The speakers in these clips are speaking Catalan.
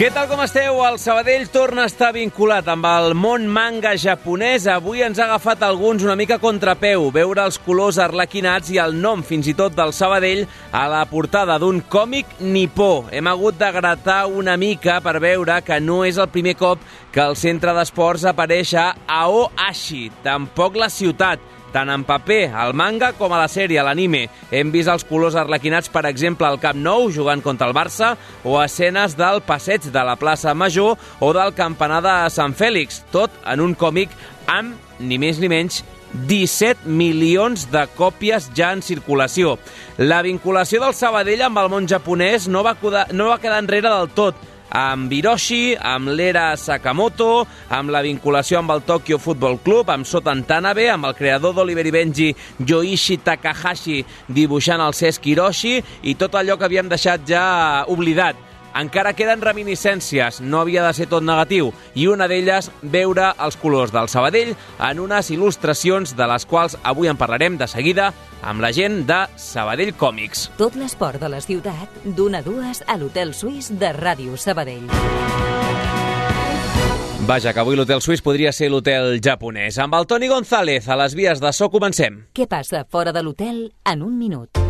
Què tal com esteu? El Sabadell torna a estar vinculat amb el món manga japonès. Avui ens ha agafat alguns una mica contrapeu veure els colors arlequinats i el nom fins i tot del Sabadell a la portada d'un còmic nipó. Hem hagut de gratar una mica per veure que no és el primer cop que el centre d'esports apareix a Aoashi, tampoc la ciutat tant en paper, al manga, com a la sèrie, a l'anime. Hem vist els colors arlequinats, per exemple, al Camp Nou, jugant contra el Barça, o escenes del passeig de la plaça Major o del campanar de Sant Fèlix, tot en un còmic amb, ni més ni menys, 17 milions de còpies ja en circulació. La vinculació del Sabadell amb el món japonès no va, no va quedar enrere del tot amb Hiroshi, amb l'era Sakamoto, amb la vinculació amb el Tokyo Football Club, amb Sotan Tanabe, amb el creador d'Oliver i Benji, Yoichi Takahashi, dibuixant el Cesc Hiroshi, i tot allò que havíem deixat ja oblidat encara queden reminiscències, no havia de ser tot negatiu, i una d'elles veure els colors del Sabadell en unes il·lustracions de les quals avui en parlarem de seguida amb la gent de Sabadell Còmics. Tot l'esport de la ciutat, d'una a dues a l'Hotel Suís de Ràdio Sabadell. Vaja, que avui l'Hotel Suís podria ser l'hotel japonès. Amb el Toni González, a les vies de so comencem. Què passa fora de l'hotel en un minut?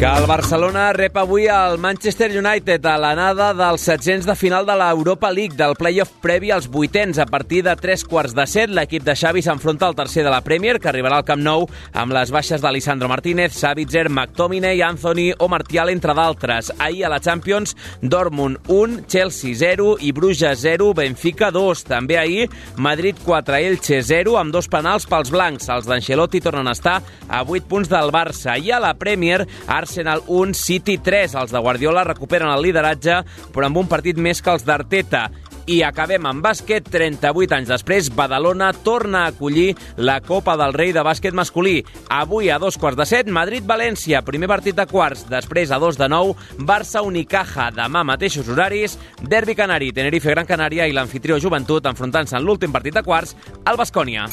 Que el Barcelona rep avui el Manchester United a l'anada dels 700 de final de l'Europa League, del playoff previ als vuitens. A partir de tres quarts de set, l'equip de Xavi s'enfronta al tercer de la Premier, que arribarà al Camp Nou amb les baixes d'Alessandro Martínez, Savitzer, McTominay, Anthony o Martial, entre d'altres. Ahir a la Champions, Dortmund 1, Chelsea 0 i Bruges 0, Benfica 2. També ahir, Madrid 4, Elche 0, amb dos penals pels blancs. Els d'Ancelotti tornen a estar a 8 punts del Barça. I a la Premier, Arsenal Arsenal 1, City 3. Els de Guardiola recuperen el lideratge, però amb un partit més que els d'Arteta. I acabem amb bàsquet. 38 anys després, Badalona torna a acollir la Copa del Rei de bàsquet masculí. Avui a dos quarts de set, Madrid-València, primer partit de quarts. Després a dos de nou, Barça-Unicaja, demà mateixos horaris. Derbi Canari, Tenerife-Gran Canària i l'anfitrió Joventut enfrontant-se en l'últim partit de quarts, al Bascònia.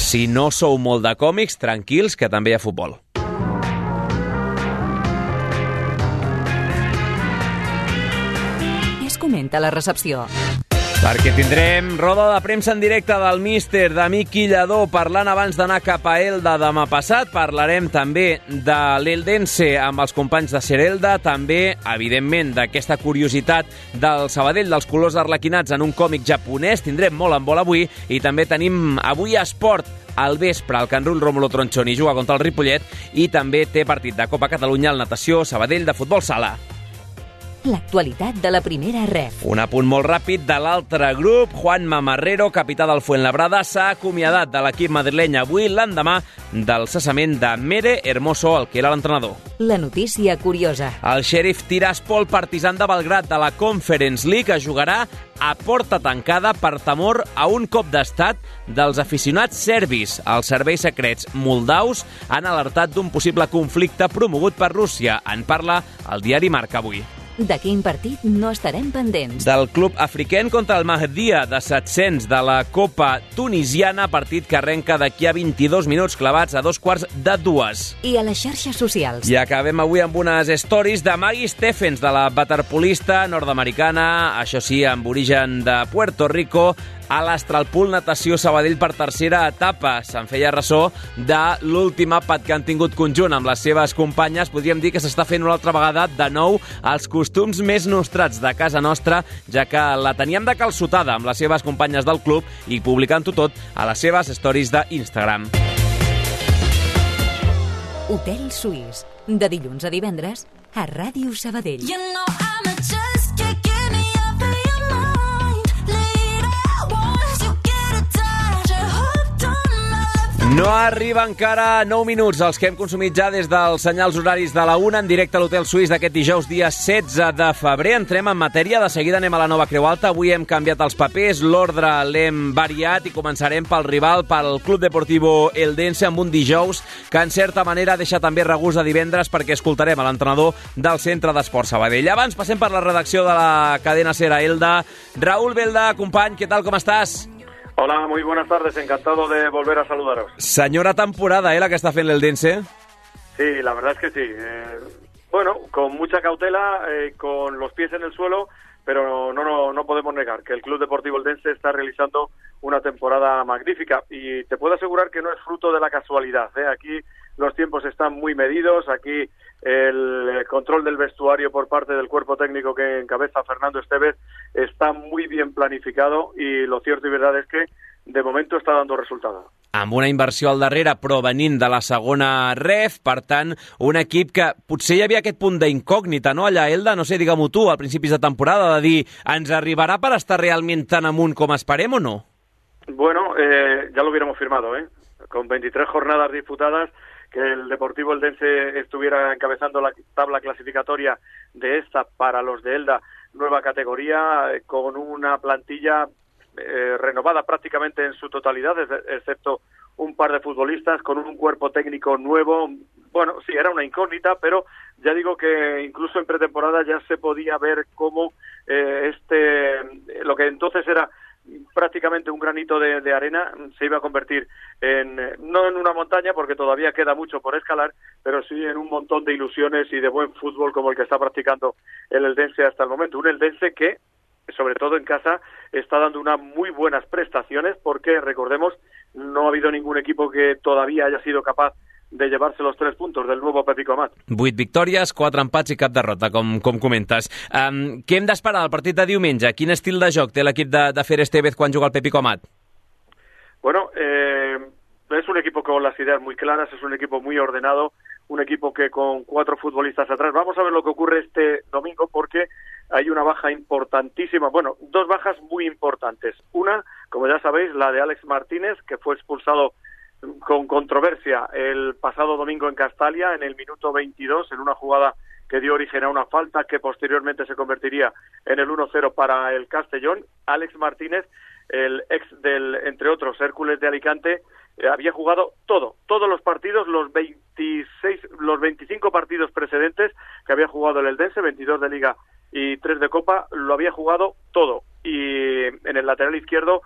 Si no sou molt de còmics, tranquils, que també hi ha futbol. Es comenta la recepció? Perquè tindrem roda de premsa en directe del míster d'Amic Lledó parlant abans d'anar cap a Elda demà passat. Parlarem també de l'Eldense amb els companys de Serelda, també, evidentment, d'aquesta curiositat del Sabadell, dels colors arlequinats en un còmic japonès. Tindrem molt en vol avui i també tenim avui esport al vespre el Can Rull Rómulo Tronchoni juga contra el Ripollet i també té partit de Copa Catalunya al natació Sabadell de futbol sala. L'actualitat de la primera ref. Un apunt molt ràpid de l'altre grup. Juan Mamarrero, capità del Fuenlabrada, s'ha acomiadat de l'equip madrileny avui l'endemà del cessament de Mere Hermoso, el que era l'entrenador. La notícia curiosa. El xèrif Tiraspol, partisan de Belgrat de la Conference League, jugarà a porta tancada per temor a un cop d'estat dels aficionats serbis. Els serveis secrets moldaus han alertat d'un possible conflicte promogut per Rússia. En parla el diari Marca avui. De quin partit no estarem pendents? Del club african contra el Mahdia de 700 de la Copa Tunisiana, partit que arrenca d'aquí a 22 minuts clavats a dos quarts de dues. I a les xarxes socials? I acabem avui amb unes stories de Maggie Stephens, de la waterpolista nord-americana, això sí, amb origen de Puerto Rico, a l'Astralpool Natació Sabadell per tercera etapa. Se'n feia ressò de l'últim àpat que han tingut conjunt amb les seves companyes. Podríem dir que s'està fent una altra vegada de nou els costums més nostrats de casa nostra, ja que la teníem de calçotada amb les seves companyes del club i publicant-ho tot a les seves stories d'Instagram. Hotel Suís, de dilluns a divendres, a Ràdio Sabadell. You know I'm No arriba encara 9 minuts els que hem consumit ja des dels senyals horaris de la 1 en directe a l'Hotel Suís d'aquest dijous dia 16 de febrer. Entrem en matèria, de seguida anem a la nova Creu Alta. Avui hem canviat els papers, l'ordre l'hem variat i començarem pel rival, pel Club Deportivo Eldense, amb un dijous que en certa manera deixa també regust de divendres perquè escoltarem a l'entrenador del Centre d'Esport Sabadell. Abans passem per la redacció de la cadena Sera Elda. Raúl Belda, company, què tal, com estàs? Hola, muy buenas tardes. Encantado de volver a saludaros. Senyora temporada, eh, la que està fent l'Eldense. Sí, la verdad es que sí. Eh, bueno, con mucha cautela, eh, con los pies en el suelo, pero no, no, no podemos negar que el Club Deportivo Eldense está realizando una temporada magnífica y te puedo asegurar que no es fruto de la casualidad. ¿eh? Aquí los tiempos están muy medidos, aquí el control del vestuario por parte del cuerpo técnico que encabeza Fernando Esteves está muy bien planificado y lo cierto y verdad es que de momento está dando resultados. amb una inversió al darrere provenint de la segona ref, per tant, un equip que potser hi havia aquest punt d'incògnita, no, allà, Elda? No sé, digue-m'ho tu, al principis de temporada, de dir, ens arribarà per estar realment tan amunt com esperem o no? Bueno, eh, ya lo hubiéramos firmado, ¿eh? Con 23 jornadas disputadas, que el Deportivo Eldense estuviera encabezando la tabla clasificatoria de esta para los de Elda, nueva categoría, eh, con una plantilla eh, renovada prácticamente en su totalidad, ex- excepto un par de futbolistas, con un cuerpo técnico nuevo. Bueno, sí, era una incógnita, pero ya digo que incluso en pretemporada ya se podía ver cómo eh, este, lo que entonces era prácticamente un granito de, de arena se iba a convertir en no en una montaña porque todavía queda mucho por escalar pero sí en un montón de ilusiones y de buen fútbol como el que está practicando el Eldense hasta el momento. Un Eldense que sobre todo en casa está dando unas muy buenas prestaciones porque recordemos no ha habido ningún equipo que todavía haya sido capaz de llevarse los tres puntos del nuevo Pepico Amat. 8 victòries, 4 empats i cap derrota, com, com comentes. Um, què hem d'esperar del partit de diumenge? Quin estil de joc té l'equip de, de Fer Estevez quan juga el Pepi Comat? Bueno, eh, es un equipo con las ideas muy claras, es un equipo muy ordenado, un equipo que con cuatro futbolistas atrás. Vamos a ver lo que ocurre este domingo porque hay una baja importantísima, bueno, dos bajas muy importantes. Una, como ya sabéis, la de Alex Martínez, que fue expulsado con controversia el pasado domingo en Castalia, en el minuto 22, en una jugada que dio origen a una falta que posteriormente se convertiría en el 1-0 para el Castellón. Alex Martínez, el ex del, entre otros, Hércules de Alicante, eh, había jugado todo, todos los partidos, los 26, los 25 partidos precedentes que había jugado el Eldense, 22 de Liga y 3 de Copa, lo había jugado todo. Y en el lateral izquierdo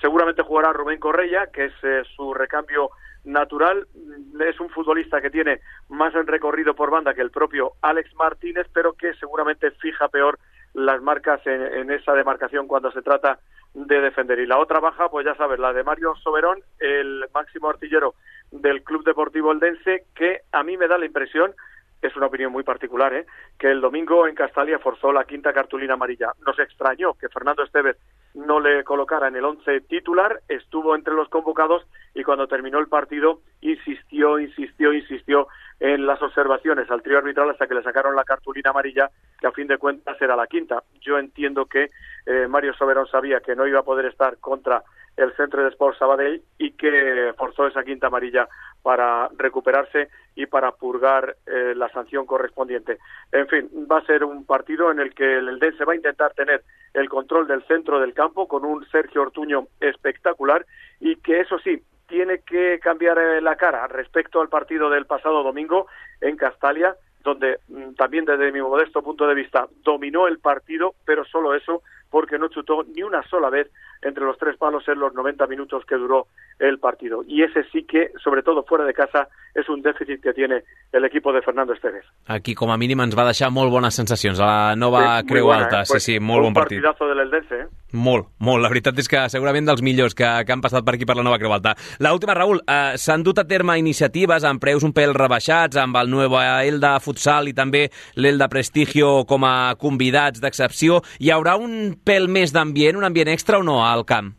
seguramente jugará Rubén Correia, que es eh, su recambio natural. Mm, Es un futbolista que tiene más recorrido por banda que el propio Alex Martínez, pero que seguramente fija peor las marcas en, en esa demarcación cuando se trata de defender. Y la otra baja, pues ya sabes, la de Mario Soberón, el máximo artillero del Club Deportivo Eldense, que a mí me da la impresión es una opinión muy particular, ¿eh? que el domingo en Castalia forzó la quinta cartulina amarilla. Nos extrañó que Fernando Estevez no le colocara en el once titular, estuvo entre los convocados y cuando terminó el partido insistió, insistió, insistió en las observaciones al trío arbitral hasta que le sacaron la cartulina amarilla, que a fin de cuentas era la quinta. Yo entiendo que eh, Mario Soberón sabía que no iba a poder estar contra el Centro de Sport Sabadell y que forzó esa quinta amarilla para recuperarse y para purgar eh, la sanción correspondiente. En fin, va a ser un partido en el que el Eldense va a intentar tener el control del centro del campo con un Sergio Ortuño espectacular y que eso sí, tiene que cambiar eh, la cara respecto al partido del pasado domingo en Castalia, donde mm, también desde mi modesto punto de vista dominó el partido, pero solo eso porque no chutó ni una sola vez entre los tres palos en los 90 minutos que duró el partido. Y ese sí que, sobre todo fuera de casa, es un déficit que tiene el equipo de Fernando Esteves. Aquí, com a mínim, ens va deixar molt bones sensacions a la nova Sí, muy Creu buena, Alta. ¿eh? Pues sí, sí, molt un bon partit. partidazo del Eldense, ¿eh? Molt, molt. La veritat és que segurament dels millors que, que han passat per aquí per la nova Creu Alta. L'última, Raül, eh, s'han dut a terme iniciatives amb preus un pèl rebaixats, amb el Nueva Elda Futsal i també l'Elda Prestigio com a convidats d'excepció. Hi haurà un pèl més d'ambient, un ambient extra o no al camp?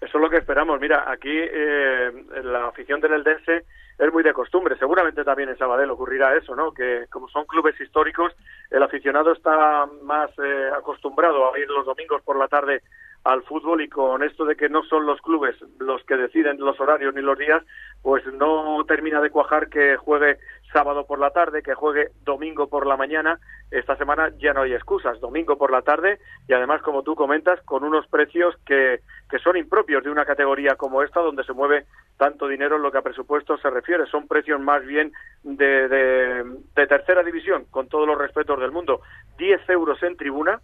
Eso es lo que esperamos. Mira, aquí eh, la afición del Eldense es muy de costumbre. Seguramente también en Sabadell ocurrirá eso, ¿no? Que como son clubes históricos, el aficionado está más eh, acostumbrado a ir los domingos por la tarde al fútbol y con esto de que no son los clubes los que deciden los horarios ni los días, pues no termina de cuajar que juegue sábado por la tarde, que juegue domingo por la mañana. Esta semana ya no hay excusas, domingo por la tarde y además, como tú comentas, con unos precios que, que son impropios de una categoría como esta, donde se mueve tanto dinero en lo que a presupuesto se refiere. Son precios más bien de, de, tercera división, con todos los respetos del mundo. 10 euros en tribuna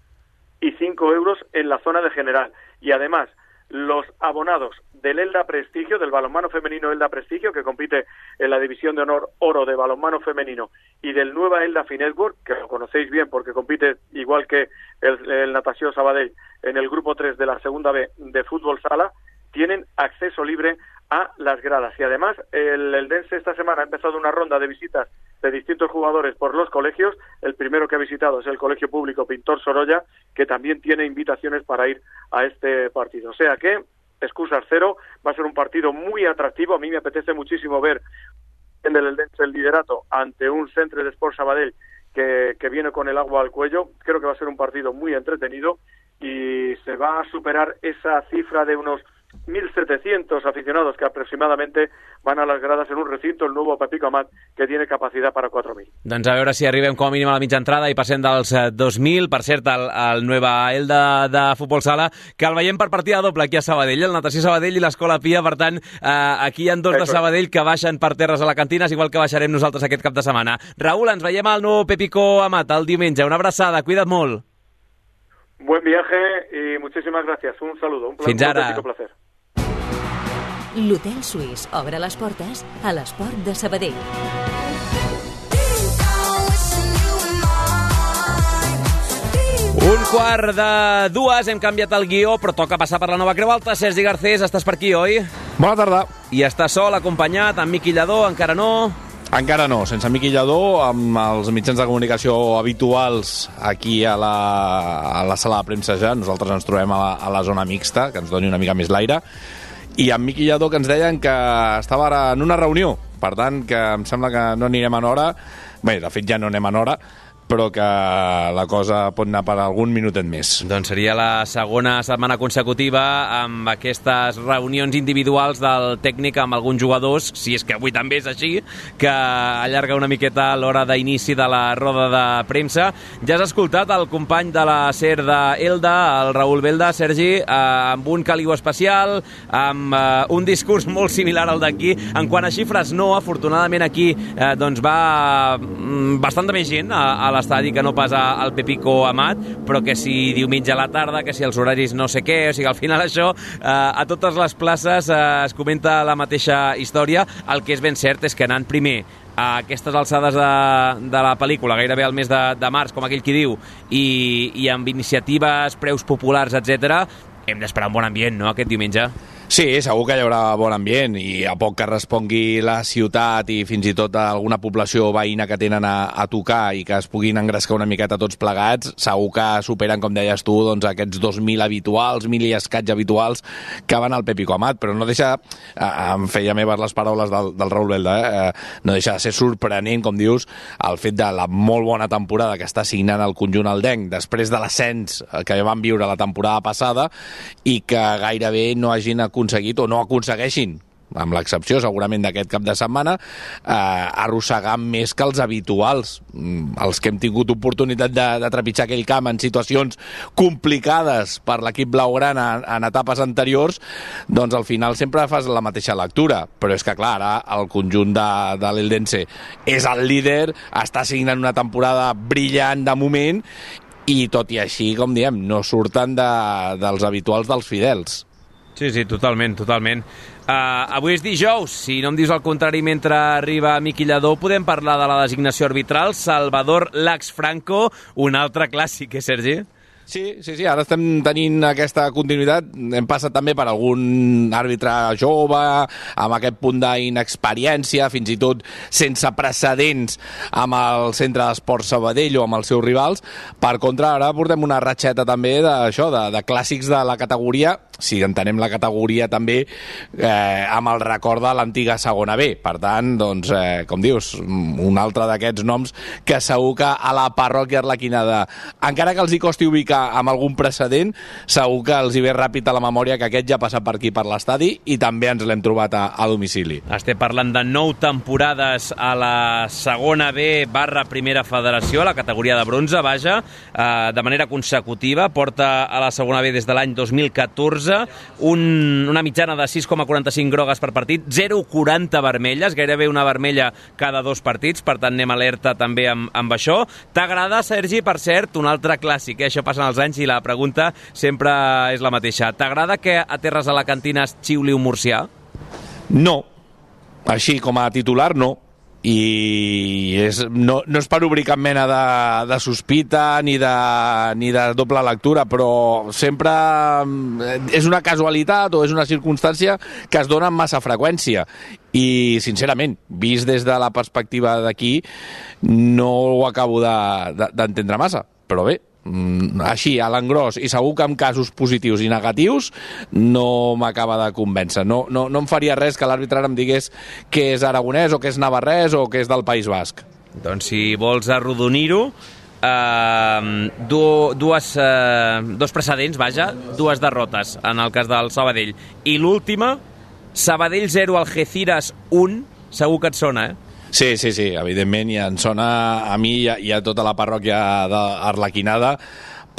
y 5 euros en la zona de general. Y además, los abonados del Elda Prestigio, del balonmano femenino Elda Prestigio, que compite en la división de honor oro de balonmano femenino, y del Nueva Elda Finetwork, que lo conocéis bien porque compite igual que el, el Natació Sabadell en el grupo 3 de la segunda B de fútbol sala, tienen acceso libre a las gradas. Y además, el Eldense esta semana ha empezado una ronda de visitas de distintos jugadores por los colegios. El primero que ha visitado es el Colegio Público Pintor Sorolla, que también tiene invitaciones para ir a este partido. O sea que, excusas cero, va a ser un partido muy atractivo. A mí me apetece muchísimo ver en el Eldense el liderato ante un centro de Sport Sabadell que, que viene con el agua al cuello. Creo que va a ser un partido muy entretenido y se va a superar esa cifra de unos 1.700 aficionados que aproximadamente van a las gradas en un recinto, el nuevo Pepico Amat, que tiene capacidad para 4.000. Doncs a veure si arribem com a mínim a la mitja entrada i passem dels eh, 2.000. Per cert, el, el Nueva Elda de Futbol Sala, que el veiem per partida doble aquí a Sabadell, el Natació Sabadell i l'Escola Pia. Per tant, eh, aquí hi ha dos de Eso. Sabadell que baixen per terres a la cantina, és igual que baixarem nosaltres aquest cap de setmana. Raül, ens veiem al nou Pepico Amat el diumenge. Una abraçada, cuida't molt. Buen viaje y muchísimas gracias. Un saludo. Un, pla- Fins un ara. auténtico placer. L'Hotel Suís obre les portes a l'esport de Sabadell. Un quart de dues, hem canviat el guió, però toca passar per la nova Creu Alta. Sergi Garcés, estàs per aquí, oi? Bona tarda. I està sol, acompanyat, amb Miqui Lladó, encara no. Encara no, sense Miqui Lladó, amb els mitjans de comunicació habituals aquí a la, a la sala de premsa ja. Nosaltres ens trobem a la, a la zona mixta, que ens doni una mica més l'aire. I amb Miqui Lladó, que ens deien que estava ara en una reunió. Per tant, que em sembla que no anirem en hora. Bé, de fet ja no anem en hora, però que la cosa pot anar per algun minutet més. Doncs seria la segona setmana consecutiva amb aquestes reunions individuals del tècnic amb alguns jugadors, si és que avui també és així, que allarga una miqueta l'hora d'inici de la roda de premsa. Ja has escoltat el company de la SER d'Elda, el Raül Belda, Sergi, eh, amb un caliu especial, amb eh, un discurs molt similar al d'aquí. En quant a xifres, no, afortunadament aquí eh, doncs va mm, bastant de més gent a, a l'estadi que no pas al Pepico Amat, però que si diumenge a la tarda, que si els horaris no sé què, o sigui, al final això, eh, a totes les places eh, es comenta la mateixa història. El que és ben cert és que anant primer a aquestes alçades de, de la pel·lícula, gairebé al mes de, de març, com aquell qui diu, i, i amb iniciatives, preus populars, etc, hem d'esperar un bon ambient, no?, aquest diumenge. Sí, segur que hi haurà bon ambient i a poc que respongui la ciutat i fins i tot alguna població veïna que tenen a, a tocar i que es puguin engrescar una miqueta tots plegats, segur que superen, com deies tu, doncs, aquests 2.000 habituals, 1.000 i escaig habituals que van al Pepico Amat, però no deixa, em feia meves les paraules del, del Raül Belda, eh, eh, no deixa de ser sorprenent, com dius, el fet de la molt bona temporada que està signant el conjunt aldenc després de l'ascens eh, que van viure la temporada passada i que gairebé no hagin aconseguit o no aconsegueixin amb l'excepció segurament d'aquest cap de setmana, eh, arrossegar més que els habituals, mm, els que hem tingut oportunitat de, de trepitjar aquell camp en situacions complicades per l'equip blaugrana en, en etapes anteriors, doncs al final sempre fas la mateixa lectura, però és que clar, ara el conjunt de, de l'Eldense és el líder, està signant una temporada brillant de moment i tot i així, com diem, no surten de, dels habituals dels fidels. Sí, sí, totalment, totalment. Uh, avui és dijous, si no em dius el contrari mentre arriba Miqui Lladó, podem parlar de la designació arbitral. Salvador Lax Franco, un altre clàssic, eh, Sergi? Sí, sí, sí, ara estem tenint aquesta continuïtat. Hem passat també per algun àrbitre jove, amb aquest punt d'inexperiència, fins i tot sense precedents amb el centre d'esport Sabadell o amb els seus rivals. Per contra, ara portem una ratxeta també d'això, de, de clàssics de la categoria si entenem la categoria també eh, amb el record de l'antiga segona B. Per tant, doncs, eh, com dius, un altre d'aquests noms que segur que a la parròquia arlequinada, encara que els hi costi ubicar amb algun precedent, segur que els hi ve ràpid a la memòria que aquest ja ha passat per aquí per l'estadi i també ens l'hem trobat a, a domicili. Estem parlant de nou temporades a la segona B barra primera federació, a la categoria de bronze, vaja, eh, de manera consecutiva. Porta a la segona B des de l'any 2014, un, una mitjana de 6,45 grogues per partit, 0,40 vermelles, gairebé una vermella cada dos partits, per tant anem alerta també amb, amb això. T'agrada, Sergi, per cert, un altre clàssic, eh? això passen els anys i la pregunta sempre és la mateixa. T'agrada que a Terres a la Cantina es xiuli un murcià? No, així com a titular no i és, no, no és per obrir cap mena de, de sospita ni de, ni de doble lectura però sempre eh, és una casualitat o és una circumstància que es dona amb massa freqüència. I sincerament, vist des de la perspectiva d'aquí no ho acabo d'entendre de, de, massa però bé, així, a l'engròs, i segur que amb casos positius i negatius no m'acaba de convèncer. No, no, no em faria res que l'àrbitre ara em digués que és aragonès o que és navarrès o que és del País Basc. Doncs si vols arrodonir-ho, du, dues, eh, dos precedents, vaja, dues derrotes en el cas del Sabadell. I l'última, Sabadell 0, Algeciras 1, segur que et sona, eh? Sí, sí, sí, evidentment, i em sona a mi i a, i a tota la parròquia d'Arlequinada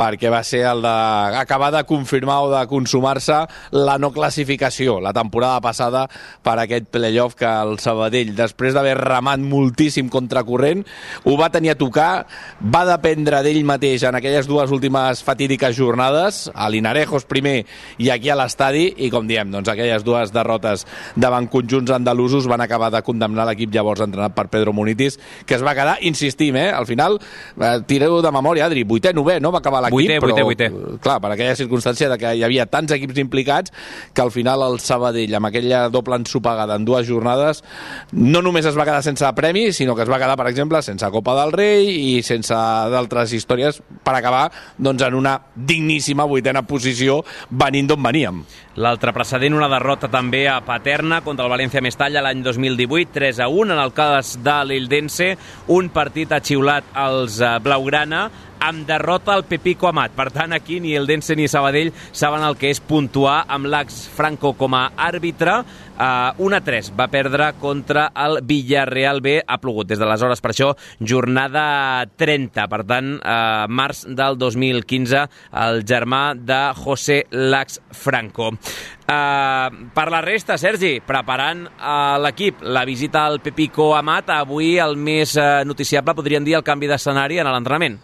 perquè va ser el de acabar de confirmar o de consumar-se la no classificació la temporada passada per aquest playoff que el Sabadell, després d'haver remat moltíssim contra corrent, ho va tenir a tocar, va dependre d'ell mateix en aquelles dues últimes fatídiques jornades, a l'Inarejos primer i aquí a l'estadi, i com diem, doncs aquelles dues derrotes davant conjunts andalusos van acabar de condemnar l'equip llavors entrenat per Pedro Munitis, que es va quedar, insistim, eh, al final, eh, tireu de memòria, Adri, vuitè, novè, no? Va acabar Vuitè, però, vuitè, vuitè. clar, per aquella circumstància de que hi havia tants equips implicats que al final el Sabadell, amb aquella doble ensopegada en dues jornades, no només es va quedar sense premi, sinó que es va quedar, per exemple, sense Copa del Rei i sense d'altres històries per acabar doncs, en una digníssima vuitena posició venint d'on veníem. L'altre precedent, una derrota també a Paterna contra el València Mestalla l'any 2018, 3 a 1 en el cas de l'Ildense, un partit ha xiulat els eh, Blaugrana amb derrota al Pepico Amat. Per tant, aquí ni el Dense ni Sabadell saben el que és puntuar amb l'Ax Franco com a àrbitre. Uh, 1 a 3 va perdre contra el Villarreal B. Ha plogut des d'aleshores, per això, jornada 30. Per tant, uh, març del 2015, el germà de José Lax Franco. Uh, per la resta, Sergi, preparant uh, l'equip la visita al Pepico Amat, avui el més uh, noticiable, podríem dir, el canvi d'escenari en l'entrenament.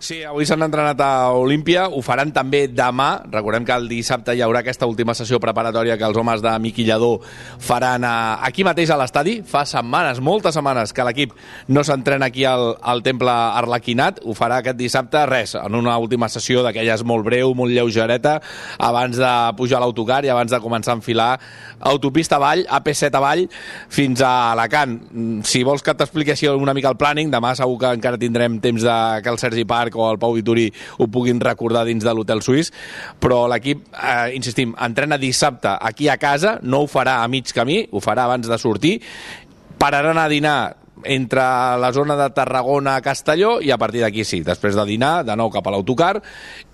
Sí, avui s'han entrenat a Olímpia, ho faran també demà. Recordem que el dissabte hi haurà aquesta última sessió preparatòria que els homes de Miqui Lledó faran a, aquí mateix a l'estadi. Fa setmanes, moltes setmanes, que l'equip no s'entrena aquí al, al Temple Arlequinat. Ho farà aquest dissabte, res, en una última sessió d'aquelles molt breu, molt lleugereta, abans de pujar a l'autocar i abans de començar a enfilar autopista avall, AP7 avall, fins a Alacant. Mm, Si vols que t'expliqui així una mica el planning, demà segur que encara tindrem temps de que el Sergi Parc o el Pau Vituri ho puguin recordar dins de l'hotel suís, però l'equip, eh, insistim, entrena dissabte aquí a casa, no ho farà a mig camí, ho farà abans de sortir, pararan a dinar entre la zona de Tarragona a Castelló i a partir d'aquí sí, després de dinar, de nou cap a l'autocar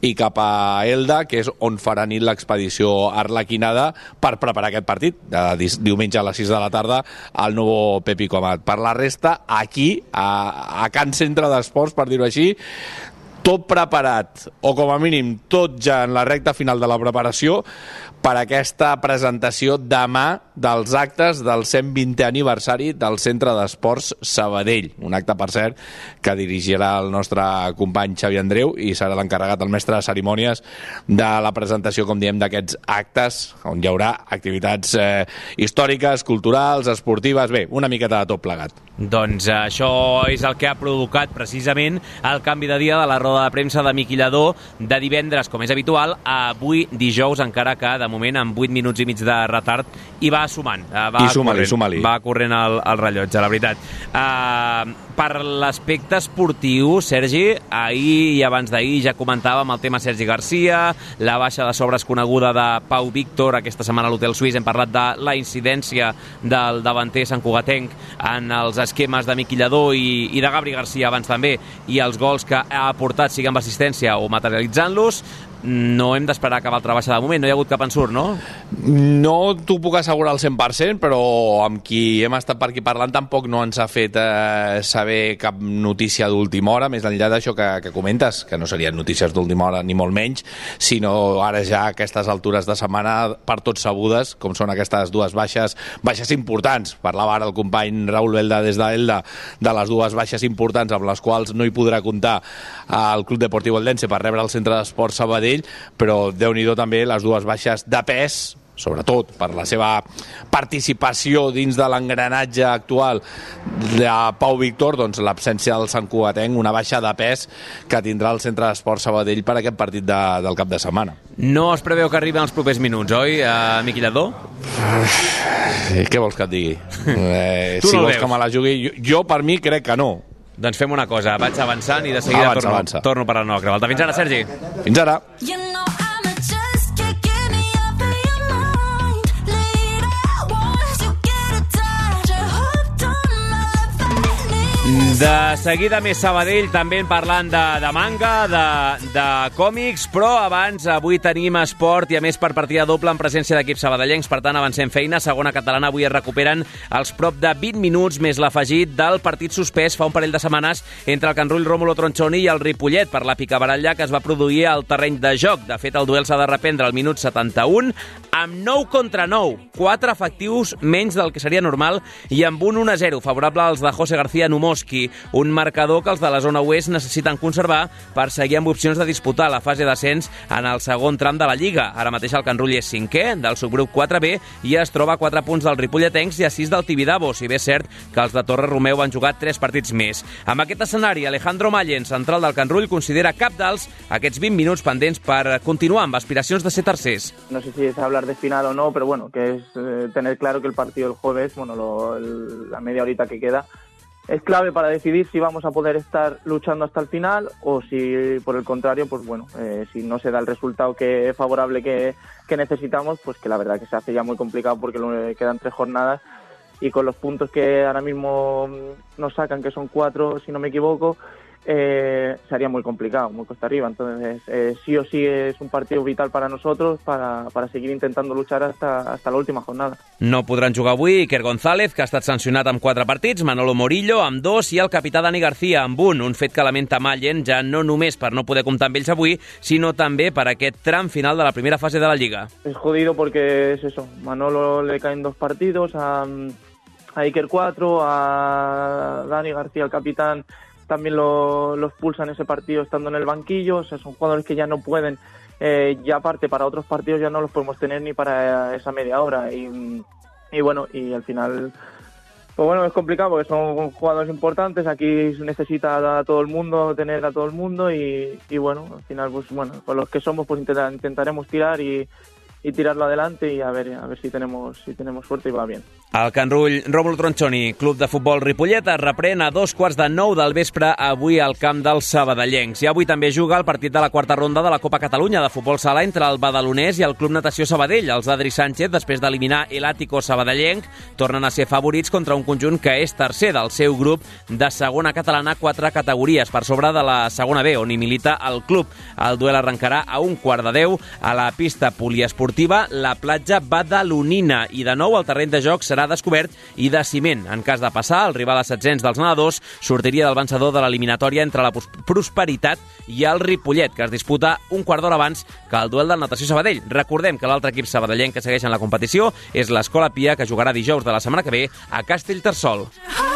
i cap a Elda, que és on farà nit l'expedició arlequinada per preparar aquest partit, de diumenge a les 6 de la tarda al nou Pepi Comat. Per la resta, aquí, a, a Can Centre d'Esports, per dir-ho així, tot preparat, o com a mínim tot ja en la recta final de la preparació, per aquesta presentació demà dels actes del 120è aniversari del Centre d'Esports Sabadell. Un acte, per cert, que dirigirà el nostre company Xavi Andreu i serà l'encarregat, el mestre de cerimònies, de la presentació, com diem, d'aquests actes, on hi haurà activitats eh, històriques, culturals, esportives, bé, una miqueta de tot plegat. Doncs eh, això és el que ha provocat precisament el canvi de dia de la roda de premsa de Miqui Lledó de divendres, com és habitual, a avui dijous, encara que de moment, amb 8 minuts i mig de retard, i va sumant. eh, Va I suma-li, corrent, suma-li. Va corrent el, el rellotge, la veritat. Uh, per l'aspecte esportiu, Sergi, ahir i abans d'ahir ja comentàvem el tema Sergi Garcia, la baixa de sobres coneguda de Pau Víctor, aquesta setmana a l'Hotel Suís hem parlat de la incidència del davanter Sant Cugatenc en els esquemes de Miqui Lladó i, i de Gabri Garcia abans també, i els gols que ha aportat, sigui amb assistència o materialitzant-los, no hem d'esperar cap altra baixa de moment, no hi ha hagut cap ensurt, no? No t'ho puc assegurar al 100%, però amb qui hem estat per aquí parlant tampoc no ens ha fet eh, saber cap notícia d'última hora, més enllà d'això que, que comentes, que no serien notícies d'última hora ni molt menys, sinó ara ja a aquestes altures de setmana per tots sabudes, com són aquestes dues baixes, baixes importants. Parlava ara el company Raül Belda des d'Elda de les dues baixes importants amb les quals no hi podrà comptar el Club Deportiu Eldense per rebre el centre d'esport Sabadell, però déu nhi també les dues baixes de pes sobretot per la seva participació dins de l'engranatge actual de Pau Víctor, doncs l'absència del Sant Cugatenc, una baixa de pes que tindrà el Centre d'Esport Sabadell per aquest partit de, del cap de setmana. No es preveu que arriben els propers minuts, oi, uh, Miqui Lladó? Eh, què vols que et digui? Eh, Tu si no vols veus. que me la jugui... Jo, jo, per mi, crec que no. Doncs fem una cosa, vaig avançant i de seguida Avança, torno, avança. torno per la nova creu. Fins ara, Sergi. Fins ara. De seguida més Sabadell, també parlant de, de manga, de, de còmics, però abans avui tenim esport i a més per partida doble en presència d'equips sabadellencs, per tant avancem feina. Segona catalana avui es recuperen els prop de 20 minuts més l'afegit del partit suspès fa un parell de setmanes entre el Canrull Rómulo Tronchoni i el Ripollet per la picabaralla que es va produir al terreny de joc. De fet, el duel s'ha de reprendre al minut 71 amb 9 contra 9, 4 efectius menys del que seria normal i amb un 1-0 favorable als de José García Numoski, un marcador que els de la zona oest necessiten conservar per seguir amb opcions de disputar la fase d'ascens en el segon tram de la Lliga. Ara mateix el Canrull és cinquè del subgrup 4B i es troba a 4 punts del Ripolletencs i a 6 del Tibidabo, si bé és cert que els de Torre Romeu han jugat 3 partits més. Amb aquest escenari, Alejandro Mallen, central del Canrull, considera cap dels aquests 20 minuts pendents per continuar amb aspiracions de ser tercers. no sé si es hablar de final o no, pero bueno, que es eh, tener claro que el partido del jueves, bueno, lo- el- la media horita que queda, es clave para decidir si vamos a poder estar luchando hasta el final o si, por el contrario, pues bueno, eh, si no se da el resultado que favorable que, necesitamos, pues que la verdad que se hace ya muy complicado porque lo- quedan tres jornadas y con los puntos que ahora mismo mm, nos sacan, que son cuatro, si no me equivoco, eh, sería muy complicado, muy costa arriba. Entonces, eh, sí o sí es un partido vital para nosotros para, para seguir intentando luchar hasta, hasta la última jornada. No podran jugar avui Iker González, que ha estat sancionat amb 4 partits, Manolo Morillo amb 2 i el capità Dani García amb 1, un fet que lamenta Mallen ja no només per no poder comptar amb ells avui, sinó també per aquest tram final de la primera fase de la Lliga. Es jodido porque es eso, Manolo le caen dos partidos, a, a Iker cuatro, a Dani García, el capitán, también lo, los pulsan ese partido estando en el banquillo, o sea, son jugadores que ya no pueden, eh, ya aparte para otros partidos ya no los podemos tener ni para esa media hora y, y bueno, y al final... Pues bueno, es complicado porque son jugadores importantes, aquí se necesita a todo el mundo, tener a todo el mundo y, y bueno, al final pues bueno, con los que somos pues intenta- intentaremos tirar y, y tirarlo adelante y a ver a ver si tenemos si tenemos suerte y va bien. El Canrull Rómulo Tronchoni, club de futbol Ripollet, es reprèn a dos quarts de nou del vespre avui al camp dels sabadellencs. I avui també juga el partit de la quarta ronda de la Copa Catalunya de futbol sala entre el badalonès i el Club Natació Sabadell. Els d'Adri Sánchez, després d'eliminar el Àtico Sabadellenc, tornen a ser favorits contra un conjunt que és tercer del seu grup de segona catalana, quatre categories per sobre de la segona B, on hi milita el club. El duel arrencarà a un quart de deu a la pista poliesportiva La Platja Badalonina i de nou el terreny de joc serà descobert i de ciment. En cas de passar, el rival assetjents dels nedadors sortiria del vencedor de l'eliminatòria entre la Pros- Prosperitat i el Ripollet, que es disputa un quart d'hora abans que el duel del Natació Sabadell. Recordem que l'altre equip sabadellenc que segueix en la competició és l'Escola Pia, que jugarà dijous de la setmana que ve a Castellterçol. Hooked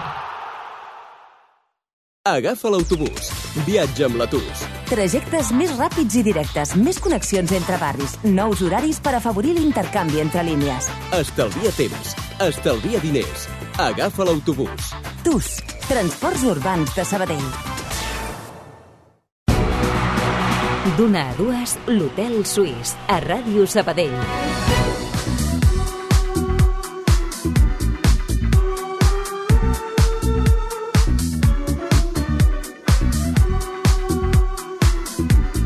Agafa l'autobús. Viatja amb l'Atus. Trajectes més ràpids i directes, més connexions entre barris, nous horaris per afavorir l'intercanvi entre línies. Estalvia temps. Estalvia diners. Agafa l'autobús. TUS, Transports Urbans de Sabadell. D'una a dues, l'Hotel Suís, a Ràdio Sabadell.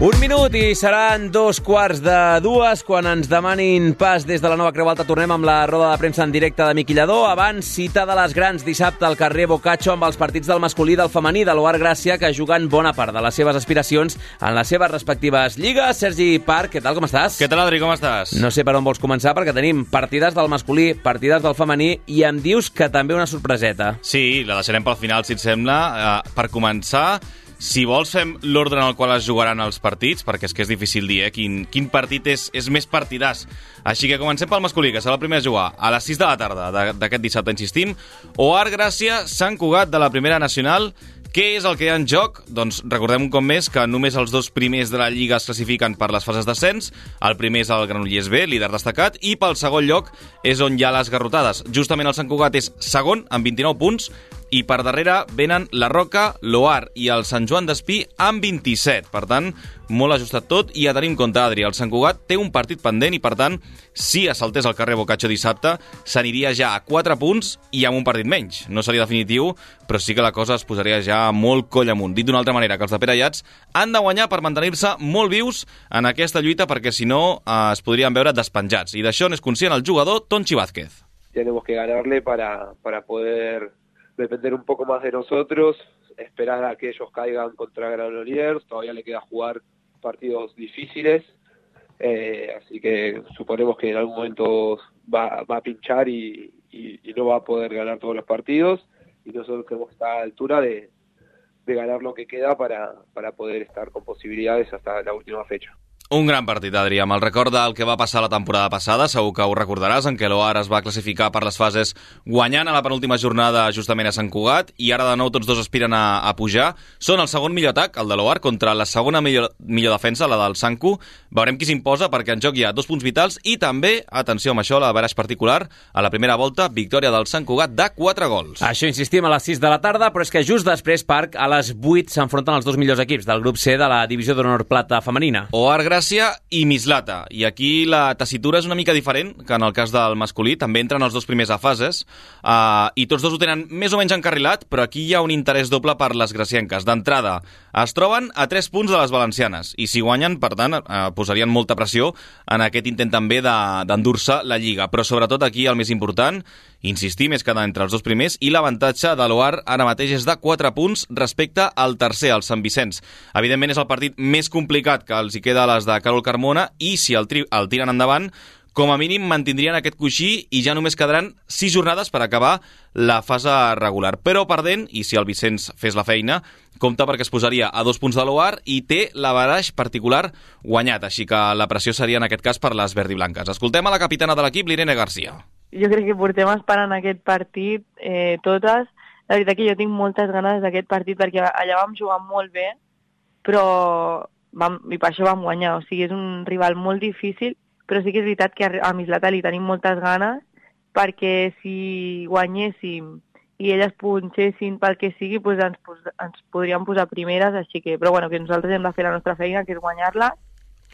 Un minut i seran dos quarts de dues quan ens demanin pas des de la nova Creu Alta. Tornem amb la roda de premsa en directe de Miquillador. Abans, cita de les grans dissabte al carrer Bocaccio amb els partits del masculí i del femení de l'Oar Gràcia que juguen bona part de les seves aspiracions en les seves respectives lligues. Sergi Parc, què tal, com estàs? Què tal, Adri, com estàs? No sé per on vols començar perquè tenim partides del masculí, partides del femení i em dius que també una sorpreseta. Sí, la deixarem pel final, si et sembla. Uh, per començar, si vols fem l'ordre en el qual es jugaran els partits, perquè és que és difícil dir, eh? Quin, quin partit és, és més partidàs. Així que comencem pel masculí, que serà el primer a jugar a les 6 de la tarda d'aquest dissabte, insistim. Oar Gràcia, Sant Cugat de la Primera Nacional. Què és el que hi ha en joc? Doncs recordem un cop més que només els dos primers de la Lliga es classifiquen per les fases d'ascens. El primer és el Granollers B, líder destacat, i pel segon lloc és on hi ha les garrotades. Justament el Sant Cugat és segon, amb 29 punts, i per darrere venen la Roca, l'Oar i el Sant Joan d'Espí amb 27. Per tant, molt ajustat tot i a tenir en compte, Adri, el Sant Cugat té un partit pendent i, per tant, si assaltés el carrer Bocaccio dissabte, s'aniria ja a 4 punts i amb un partit menys. No seria definitiu, però sí que la cosa es posaria ja molt coll amunt. Dit d'una altra manera, que els de Pere Llats han de guanyar per mantenir-se molt vius en aquesta lluita perquè, si no, eh, es podrien veure despenjats. I d'això n'és conscient el jugador Tonchi Vázquez. tenemos que ganarle para, para poder depender un poco más de nosotros, esperar a que ellos caigan contra Granollers, todavía le queda jugar partidos difíciles, eh, así que suponemos que en algún momento va, a pinchar y no va a poder ganar todos los partidos y nosotros tenemos que estar a la altura de, de ganar lo que queda para, para poder estar con posibilidades hasta la última fecha. Un gran partit, Adri, amb el record del que va passar la temporada passada, segur que ho recordaràs, en què l'Oar es va classificar per les fases guanyant a la penúltima jornada justament a Sant Cugat, i ara de nou tots dos aspiren a, a pujar. Són el segon millor atac, el de l'Oar, contra la segona millor, millor defensa, la del Sancu. Veurem qui s'imposa, perquè en joc hi ha dos punts vitals, i també, atenció amb això, la veraix particular, a la primera volta, victòria del Sant Cugat de 4 gols. Això insistim a les 6 de la tarda, però és que just després, Parc, a les 8 s'enfronten els dos millors equips del grup C de la divisió d'honor plata femenina. Oar Gràcia i Mislata. I aquí la tessitura és una mica diferent que en el cas del masculí. També entren els dos primers a fases uh, i tots dos ho tenen més o menys encarrilat, però aquí hi ha un interès doble per les gracienques. D'entrada, es troben a 3 punts de les valencianes i si guanyen, per tant, uh, posarien molta pressió en aquest intent també de- d'endur-se la Lliga. Però sobretot aquí el més important, insistim, és quedar entre els dos primers i l'avantatge de l'Oar ara mateix és de 4 punts respecte al tercer, el Sant Vicenç. Evidentment és el partit més complicat que els hi queda a les de Carol Carmona i si el, tri el tiren endavant, com a mínim mantindrien aquest coixí i ja només quedaran 6 jornades per acabar la fase regular. Però perdent, i si el Vicenç fes la feina, compta perquè es posaria a dos punts de l'OAR i té la baraix particular guanyat, així que la pressió seria en aquest cas per les verdiblanques. Escoltem a la capitana de l'equip, l'Irene Garcia. jo crec que portem esperant aquest partit eh, totes. La veritat que jo tinc moltes ganes d'aquest partit perquè allà vam jugar molt bé, però vam, i per això vam guanyar. O sigui, és un rival molt difícil, però sí que és veritat que a a Mislata li tenim moltes ganes perquè si guanyéssim i elles punxessin pel que sigui, doncs ens, ens podríem posar primeres, així que, però bueno, que nosaltres hem de fer la nostra feina, que és guanyar-la,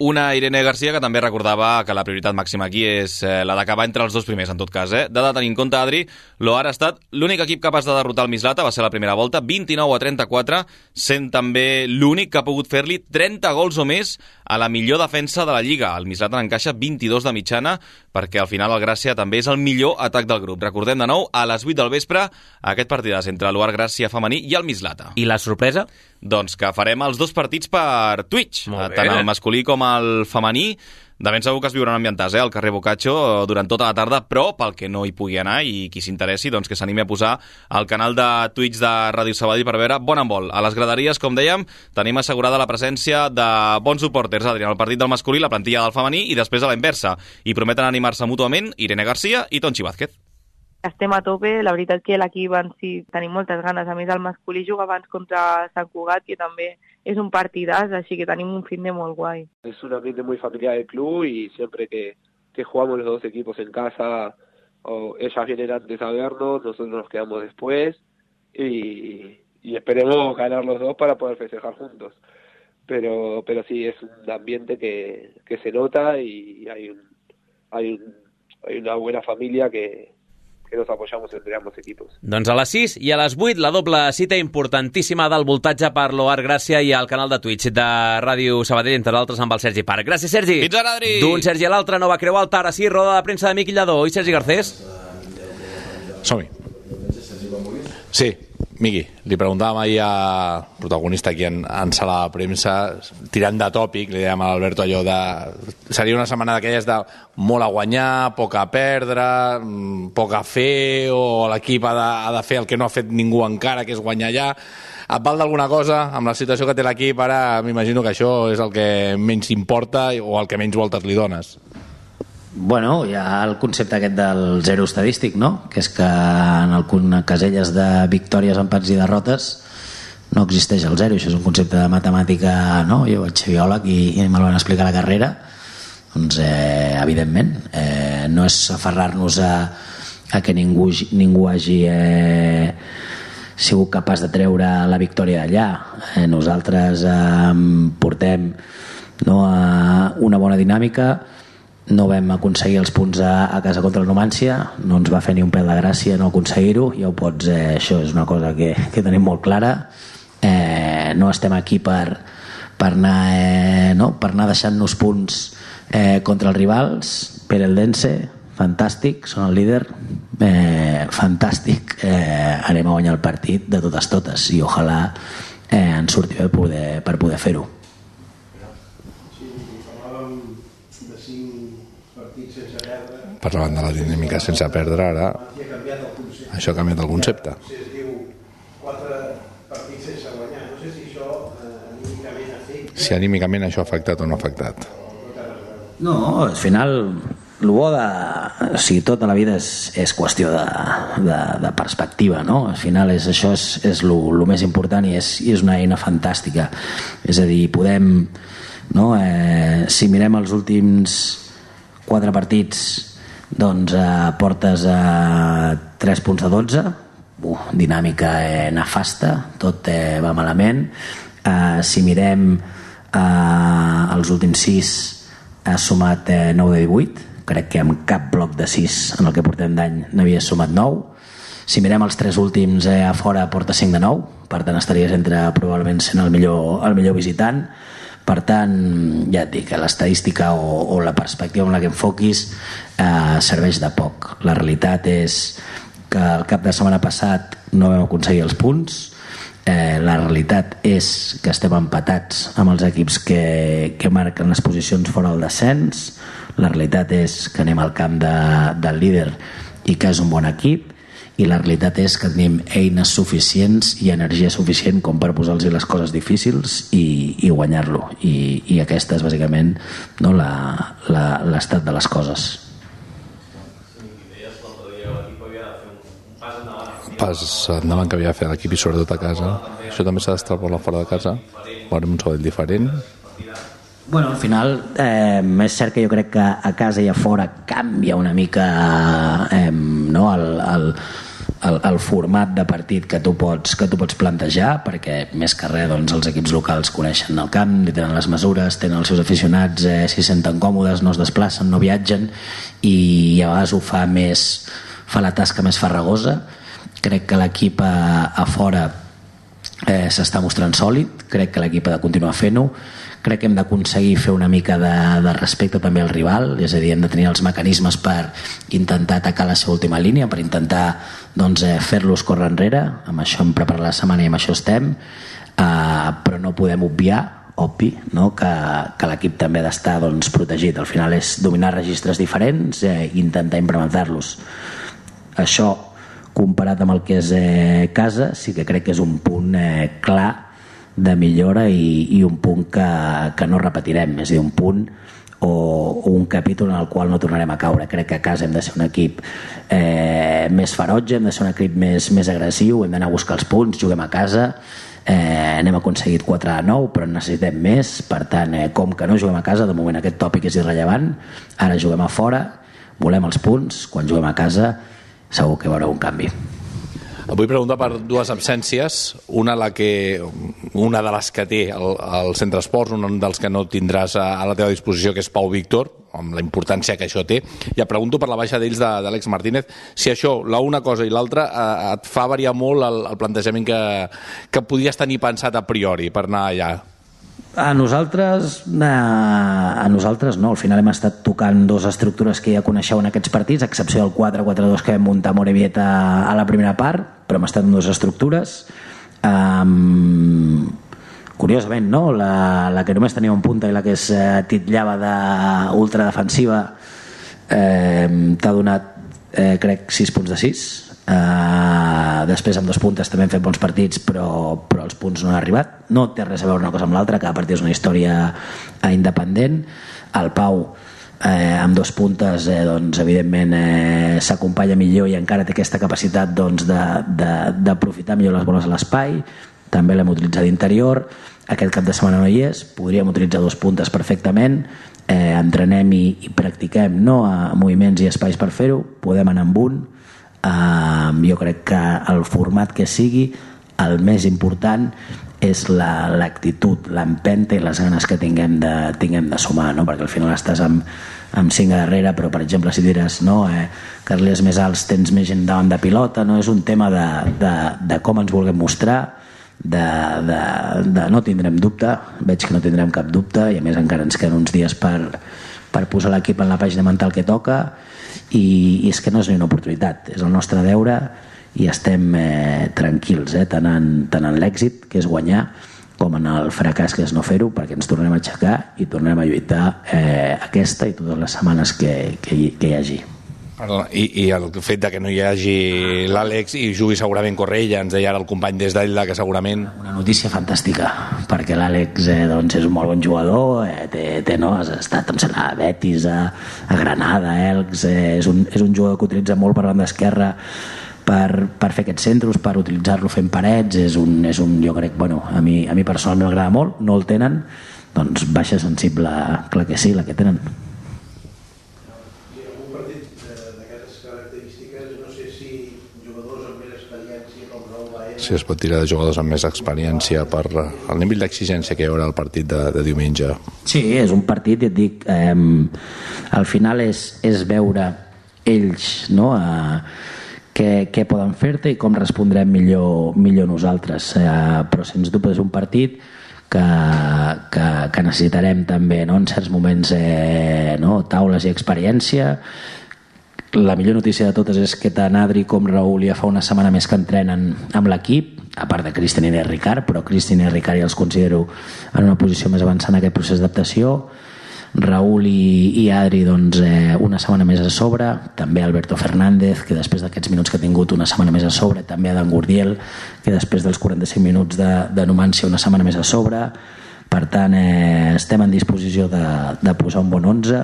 Una Irene Garcia que també recordava que la prioritat màxima aquí és eh, la d'acabar entre els dos primers, en tot cas. Eh? De tenir en compte, Adri, l'Oar ha estat l'únic equip capaç de derrotar el Mislata, va ser la primera volta, 29 a 34, sent també l'únic que ha pogut fer-li 30 gols o més a la millor defensa de la Lliga. El Mislata n'encaixa 22 de mitjana, perquè al final el Gràcia també és el millor atac del grup. Recordem de nou, a les 8 del vespre, aquest partidàs entre l'Oar Gràcia femení i el Mislata. I la sorpresa? Doncs que farem els dos partits per Twitch, bé. tant el masculí com el femení. de ben segur que es viurà un ambientàs, eh, al carrer Boccaccio eh, durant tota la tarda, però pel que no hi pugui anar i qui s'interessi, doncs que s'animi a posar al canal de Twitch de Ràdio Sabadell per veure bon handbol. A les graderies, com dèiem, tenim assegurada la presència de bons suporters, Adrià, el partit del masculí, la plantilla del femení i després a la inversa. I prometen animar-se mútuament Irene Garcia i Tonchi Vázquez. Estem a tope, la veritat que l'equip en si tenim moltes ganes. A més, el masculí juga abans contra Sant Cugat, que també és un partidàs, així que tenim un fin de molt guai. Es un ambiente muy familiar del club y siempre que, que jugamos los dos equipos en casa, o ellas vienen antes a vernos, nosotros nos quedamos después y, y esperemos ganar los dos para poder festejar juntos. Pero, pero sí, es un ambiente que, que se nota y hay, un, hay, un, hay una buena familia que, que nos apoyamos entre ambos equipos. Doncs a les 6 i a les 8 la doble cita importantíssima del voltatge per l'Oar Gràcia i al canal de Twitch de Ràdio Sabadell, entre d'altres amb el Sergi Parc. Gràcies, Sergi. Fins ara, Adri. D'un Sergi a l'altre, nova creu alta, ara sí, roda de premsa de Miqui Lladó. Oi, Sergi Garcés? Som-hi. Sí, Miqui, li preguntàvem ahir a protagonista aquí en, en sala de premsa, tirant de tòpic, li dèiem a l'Alberto allò de... Seria una setmana d'aquelles de molt a guanyar, poc a perdre, mm, poc a fer, o l'equip ha, de, ha de fer el que no ha fet ningú encara, que és guanyar allà. Et val d'alguna cosa? Amb la situació que té l'equip ara, m'imagino que això és el que menys importa o el que menys voltes li dones. Bueno, hi ha el concepte aquest del zero estadístic, no? que és que en el en caselles de victòries, empats i derrotes no existeix el zero, això és un concepte de matemàtica, no? jo vaig ser biòleg i, i me'l van explicar a la carrera, doncs eh, evidentment, eh, no és aferrar-nos a, a que ningú, ningú hagi eh, sigut capaç de treure la victòria d'allà. Eh, nosaltres eh, portem no, a una bona dinàmica, no vam aconseguir els punts a, a casa contra el Numància, no ens va fer ni un pèl de gràcia no aconseguir-ho, ja ho pots, eh, això és una cosa que, que tenim molt clara, eh, no estem aquí per, per anar, eh, no? per anar deixant-nos punts eh, contra els rivals, per el Dense, fantàstic, són el líder, eh, fantàstic, eh, anem a guanyar el partit de totes totes i ojalà eh, ens surti bé poder, per poder fer-ho. Parlàvem de la dinàmica sense perdre, ara això ha canviat el concepte. es diu quatre partits sense guanyar. No sé si això eh, anímicament afecta. Si anímicament això ha afectat o no ha afectat. No, al final el bo de... O sigui, tota la vida és, és qüestió de, de, de perspectiva, no? Al final és, això és, és lo, lo més important i és, i és una eina fantàstica. És a dir, podem... No? Eh, si mirem els últims quatre partits doncs eh, portes a 3 punts de 12 uh, dinàmica eh, nefasta. Tot eh, va malament. Eh, si mirem eh, els últims 6 ha sumat eh, 9 de 18 crec que amb cap bloc de 6 en el que portem d'any n'havia sumat 9 si mirem els tres últims eh, a fora porta 5 de 9 per tant estaries entre probablement sent el millor, el millor visitant per tant, ja et dic, l'estadística o, o la perspectiva en la que enfoquis eh, serveix de poc. La realitat és que el cap de setmana passat no vam aconseguir els punts, eh, la realitat és que estem empatats amb els equips que, que marquen les posicions fora del descens, la realitat és que anem al camp de, del líder i que és un bon equip, i la realitat és que tenim eines suficients i energia suficient com per posar-los les coses difícils i, i guanyar-lo I, i aquesta és bàsicament no, l'estat de les coses Pas endavant que havia de fer l'equip i sobretot a casa. Això també s'ha d'extrapolar fora de casa. Veurem un Sabadell diferent. Bueno, al final eh, és cert que jo crec que a casa i a fora canvia una mica eh, no, el, el, el, el format de partit que tu pots, que tu pots plantejar perquè més que res doncs, els equips locals coneixen el camp, tenen les mesures tenen els seus aficionats, eh, s'hi senten còmodes no es desplacen, no viatgen i a vegades ho fa més fa la tasca més farragosa. Crec que l'equip a, a fora eh, s'està mostrant sòlid crec que l'equip ha de continuar fent-ho crec que hem d'aconseguir fer una mica de, de respecte també al rival, és a dir, hem de tenir els mecanismes per intentar atacar la seva última línia, per intentar doncs, eh, fer-los córrer enrere, amb això hem preparat la setmana i amb això estem, eh, però no podem obviar obvi no? que, que l'equip també ha d'estar doncs, protegit. Al final és dominar registres diferents eh, i intentar implementar-los. Això, comparat amb el que és eh, casa, sí que crec que és un punt eh, clar de millora i, i un punt que, que no repetirem, és a dir, un punt o, un capítol en el qual no tornarem a caure. Crec que a casa hem de ser un equip eh, més ferotge, hem de ser un equip més, més agressiu, hem d'anar a buscar els punts, juguem a casa, eh, n'hem aconseguit 4 a 9 però necessitem més, per tant eh, com que no juguem a casa, de moment aquest tòpic és irrellevant. Ara juguem a fora volem els punts, quan juguem a casa segur que haurà un canvi Et vull preguntar per dues absències, una, la que, una de les que té el, el Centre Esports, un dels que no tindràs a, a la teva disposició, que és Pau Víctor, amb la importància que això té. I et pregunto per la baixa d'ells d'Àlex Martínez, si això, la una cosa i l'altra, eh, et fa variar molt el, el plantejament que, que podies tenir pensat a priori per anar allà. A nosaltres, a, a nosaltres no, al final hem estat tocant dues estructures que ja coneixeu en aquests partits, a excepció del 4-4-2 que vam muntar Morevieta a la primera part, però hem estat en dues estructures. Um, curiosament, no? La, la que només tenia un punta i la que es eh, titllava d'ultradefensiva eh, t'ha donat, eh, crec, 6 punts de 6 Uh, després amb dos puntes també hem fet bons partits però, però els punts no han arribat. No té res a veure una cosa amb l'altra cada partit és una història eh, independent. El Pau eh, amb dos puntes eh, doncs, evidentment eh, s'acompanya millor i encara té aquesta capacitat doncs, d'aprofitar millor les boles a l'espai. També l'hem utilitzat d'interior. Aquest cap de setmana no hi és. Podríem utilitzar dos puntes perfectament. Eh, entrenem i, i practiquem no, a moviments i espais per fer-ho. Podem anar amb un Uh, jo crec que el format que sigui el més important és l'actitud, la, l'empenta i les ganes que tinguem de, tinguem de sumar, no? perquè al final estàs amb, amb cinc a darrere, però per exemple si diràs no, eh, carrils més alts tens més gent davant de pilota, no? És un tema de, de, de com ens vulguem mostrar, de, de, de no tindrem dubte, veig que no tindrem cap dubte i a més encara ens queden uns dies per, per posar l'equip en la pàgina mental que toca i, i és que no és ni una oportunitat, és el nostre deure i estem eh, tranquils, eh, tant en, tant en l'èxit, que és guanyar, com en el fracàs, que és no fer-ho, perquè ens tornem a aixecar i tornem a lluitar eh, aquesta i totes les setmanes que, que, que hi hagi. Perdona, i, I el fet de que no hi hagi l'Àlex i jugui segurament Correia, ens deia ara el company des d'Ella que segurament... Una notícia fantàstica, perquè l'Àlex eh, doncs és un molt bon jugador, eh, té, té, no, has estat em sembla, a Betis, a, a Granada, a Elx, eh, és, un, és un jugador que utilitza molt per banda esquerra per, per fer aquests centres, per utilitzar-lo fent parets, és un, és un, jo crec, bueno, a mi, a mi personalment m'agrada molt, no el tenen, doncs baixa sensible, clar que sí, la que tenen. Si es pot tirar de jugadors amb més experiència per el nivell d'exigència que hi haurà al partit de, de diumenge. Sí, és un partit, et dic, eh, al final és, és veure ells no, eh, què, què poden fer-te i com respondrem millor, millor nosaltres. Eh, però sens dubte és un partit que, que, que necessitarem també no, en certs moments eh, no, taules i experiència la millor notícia de totes és que tant Adri com Raül ja fa una setmana més que entrenen amb l'equip, a part de Cristian i de Ricard, però Cristian i Ricard ja els considero en una posició més avançada en aquest procés d'adaptació. Raül i, i Adri doncs, eh, una setmana més a sobre, també Alberto Fernández, que després d'aquests minuts que ha tingut una setmana més a sobre, també Adam Gurdiel, que després dels 45 minuts de, de Numància una setmana més a sobre, per tant eh, estem en disposició de, de posar un bon 11,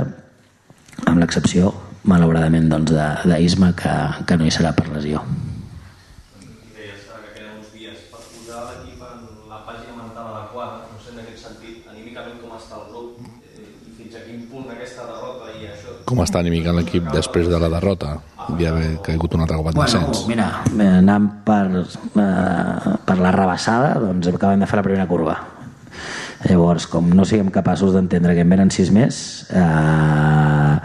amb l'excepció malauradament doncs, d'Isma que, que no hi serà per lesió. Com està anímicament l'equip després de la derrota i haver caigut un altre cop en bueno, descens? Mira, anant per, eh, per la rebassada, doncs acabem de fer la primera curva. Llavors, com no siguem capaços d'entendre que en venen sis més, eh,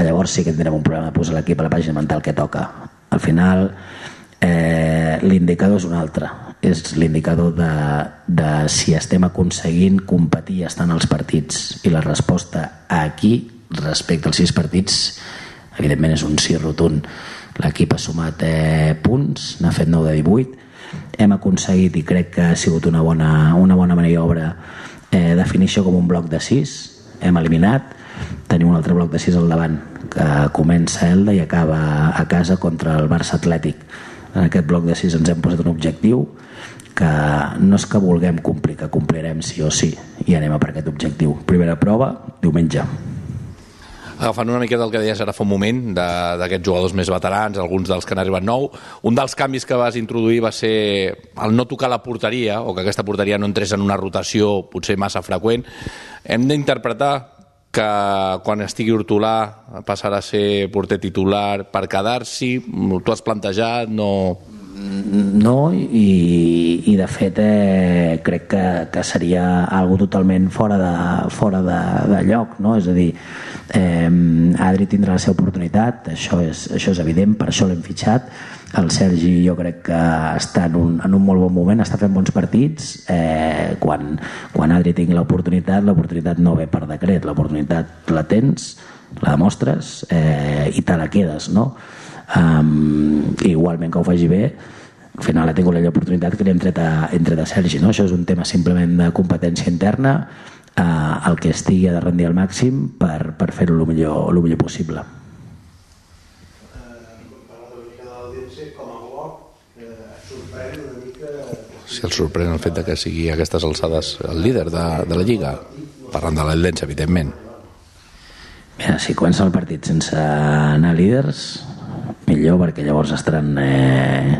llavors sí que tindrem un problema de posar l'equip a la pàgina mental que toca. Al final, eh, l'indicador és un altre. És l'indicador de, de si estem aconseguint competir en els partits. I la resposta aquí respecte als sis partits evidentment és un sí rotund l'equip ha sumat eh, punts n'ha fet 9 de 18 hem aconseguit i crec que ha sigut una bona, una bona maniobra eh, definir això com un bloc de 6 hem eliminat tenim un altre bloc de 6 al davant que comença Elda i acaba a casa contra el Barça Atlètic en aquest bloc de 6 ens hem posat un objectiu que no és que vulguem complir, que complirem sí o sí i anem a per aquest objectiu. Primera prova, diumenge. Agafant una miqueta el que deies ara fa un moment d'aquests jugadors més veterans, alguns dels que han arribat nou, un dels canvis que vas introduir va ser el no tocar la porteria, o que aquesta porteria no entrés en una rotació potser massa freqüent. Hem d'interpretar que quan estigui Hortolà passarà a ser porter titular per quedar-s'hi, tu has plantejat, no... No, i, i de fet eh, crec que, que seria algo totalment fora de, fora de, de lloc, no? És a dir, eh, Adri tindrà la seva oportunitat, això és, això és evident, per això l'hem fitxat. El Sergi jo crec que està en un, en un molt bon moment, està fent bons partits. Eh, quan, quan Adri tingui l'oportunitat, l'oportunitat no ve per decret, l'oportunitat la tens, la demostres eh, i te la quedes, no? um, igualment que ho faci bé al final ha tingut l'oportunitat que li hem tret a, hem tret a Sergi no? això és un tema simplement de competència interna uh, el que estigui ha de rendir al màxim per, per fer-ho el millor, el millor possible com a bloc eh, et sorprèn una mica Si el sorprèn el fet de que sigui a aquestes alçades el líder de, de la Lliga, parlant de l'Eldense, evidentment. Mira, si comença el partit sense anar líders, millor, perquè llavors estaran... Eh,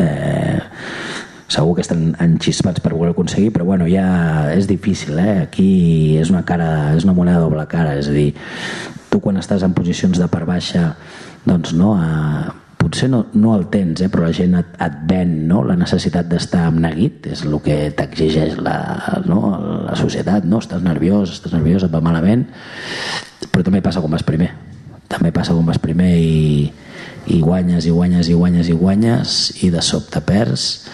eh, segur que estan enxispats per voler aconseguir, però bueno, ja és difícil, eh? Aquí és una cara, és una moneda doble cara, és a dir, tu quan estàs en posicions de part baixa, doncs no, eh, potser no, no el tens, eh, però la gent et, et ven no? la necessitat d'estar amb neguit, és el que t'exigeix la, no? la societat, no? estàs nerviós, estàs nerviós, et va malament, però també passa quan vas primer, també passa quan vas primer i, i guanyes i guanyes i guanyes i guanyes i de sobte perds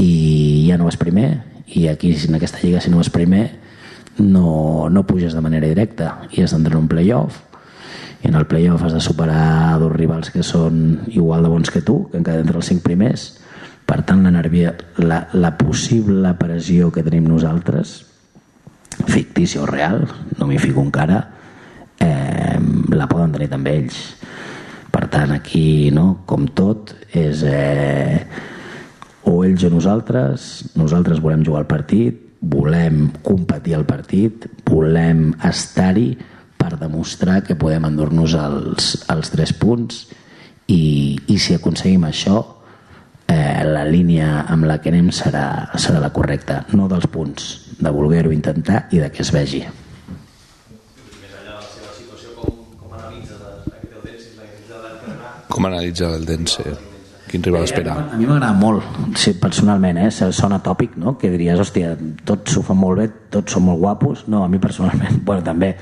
i ja no vas primer i aquí en aquesta lliga si no vas primer no, no puges de manera directa i has d'entrar en un playoff i en el playoff has de superar dos rivals que són igual de bons que tu que han quedat entre els cinc primers. Per tant la, nervia, la, la possible pressió que tenim nosaltres fictícia o real no m'hi fico encara eh, la poden tenir també ells. Per tant aquí no, com tot és eh, o ells o nosaltres nosaltres volem jugar al partit volem competir al partit volem estar-hi per demostrar que podem endur-nos els, els tres punts i, i si aconseguim això eh, la línia amb la que anem serà, serà la correcta no dels punts, de voler-ho intentar i de que es vegi Com analitza l'Eldense? Quin rival espera? A mi m'agrada molt, sí, personalment, eh? sona tòpic, no? que diries, hòstia, tots ho fan molt bé, tots són molt guapos. No, a mi personalment, bueno, també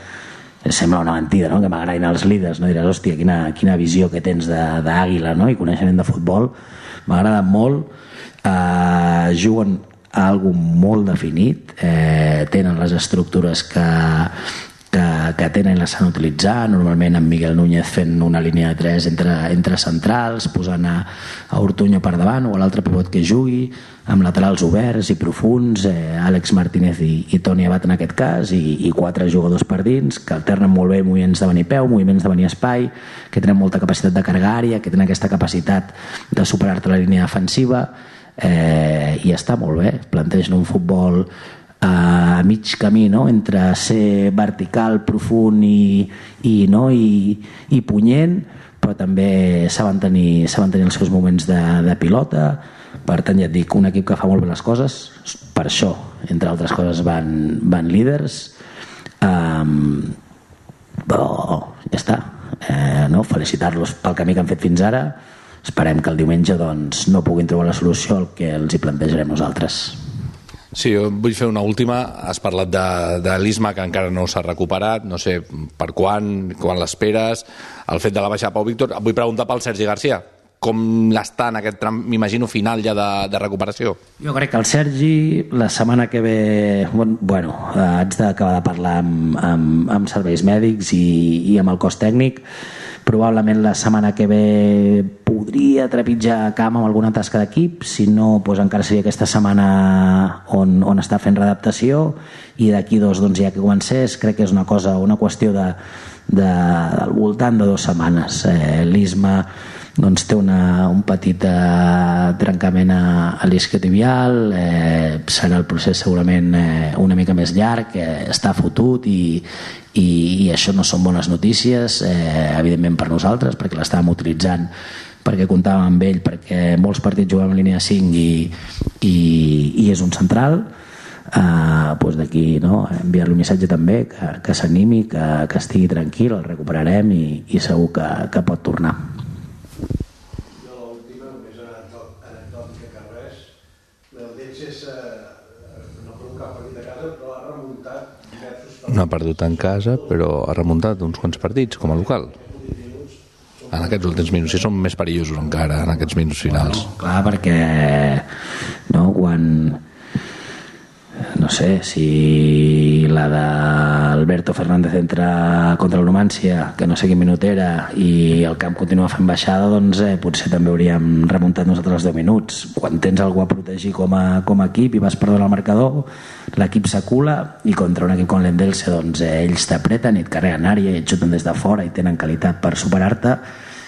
sembla una mentida, no? que m'agradin els líders, no? diràs, hòstia, quina, quina visió que tens d'àguila no? i coneixement de futbol. M'agrada molt, eh, juguen a algo molt definit, eh, tenen les estructures que, que, que tenen les saben utilitzar, normalment amb Miguel Núñez fent una línia de 3 entre, entre centrals, posant a, a Ortuño per davant o a l'altre pivot que jugui, amb laterals oberts i profuns, eh, Àlex Martínez i, i Toni Abat en aquest cas, i, i quatre jugadors per dins, que alternen molt bé moviments de venir peu, moviments de venir espai, que tenen molta capacitat de carregar àrea, que tenen aquesta capacitat de superar-te la línia defensiva, eh, i està molt bé, plantegen un futbol a mig camí no? entre ser vertical, profund i, i, no? I, i punyent però també saben tenir, saben tenir els seus moments de, de pilota per tant ja et dic, un equip que fa molt bé les coses per això, entre altres coses van, van líders um, però ja està eh, no? felicitar-los pel camí que han fet fins ara esperem que el diumenge doncs, no puguin trobar la solució al que els hi plantejarem nosaltres Sí, jo vull fer una última. Has parlat de, de l'Isma, que encara no s'ha recuperat, no sé per quan, quan l'esperes, el fet de la baixa de Pau Víctor. Vull preguntar pel Sergi Garcia. Com l'està en aquest tram, m'imagino, final ja de, de recuperació? Jo crec que el Sergi, la setmana que ve... Bueno, eh, haig d'acabar de parlar amb, amb, amb serveis mèdics i, i amb el cos tècnic. Probablement la setmana que ve podria trepitjar camp amb alguna tasca d'equip, si no doncs encara seria aquesta setmana on, on està fent readaptació i d'aquí dos doncs ja que comencés crec que és una cosa, una qüestió de, de, al voltant de dues setmanes. Eh, l'Isma doncs té una, un petit eh, trencament a, a l'isquiotibial. Eh, serà el procés segurament eh, una mica més llarg eh, està fotut i, i, i això no són bones notícies eh, evidentment per nosaltres perquè l'estàvem utilitzant perquè comptàvem amb ell perquè molts partits jugàvem en línia 5 i, i, i és un central Uh, doncs d'aquí no? enviar-li un missatge també que, que s'animi, que, que estigui tranquil el recuperarem i, i segur que, que pot tornar Jo l'última, només anecdò- anecdòtica que res, l'Eldense és, eh, no ha perdut cap partit a casa, però ha remuntat diversos No ha perdut en casa, però ha remuntat uns quants partits com a local. En aquests últims minuts, si són més perillosos encara, en aquests minuts finals. clar, perquè no, quan no sé, si la d'Alberto Fernández entra contra el Numància, que no sé quin minut era, i el camp continua fent baixada, doncs eh, potser també hauríem remuntat nosaltres els 10 minuts. Quan tens algú a protegir com a, com a equip i vas perdent el marcador, l'equip s'acula i contra un equip com l'Endelce doncs, eh, ells t'apreten i et carreguen àrea i et xuten des de fora i tenen qualitat per superar-te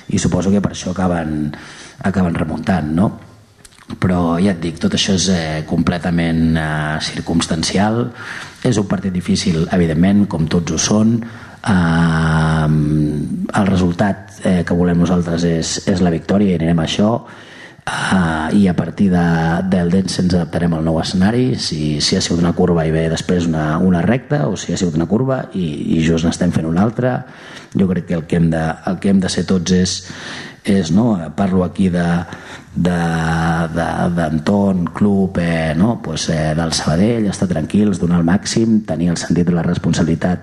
i suposo que per això acaben, acaben remuntant, no? Però ja et dic, tot això és eh, completament eh, circumstancial. És un partit difícil evidentment, com tots ho són. Eh, el resultat eh, que volem nosaltres és, és la victòria i anirem a això. Eh, i a partir de, del Dens ens adaptarem al nou escenari. Si, si ha sigut una curva i ve després una, una recta o si ha sigut una curva i, i just n'estem fent una altra jo crec que el que hem de, el que hem de ser tots és, és no? parlo aquí de d'entorn, club, eh, no? pues, eh, del Sabadell, estar tranquils, donar el màxim, tenir el sentit de la responsabilitat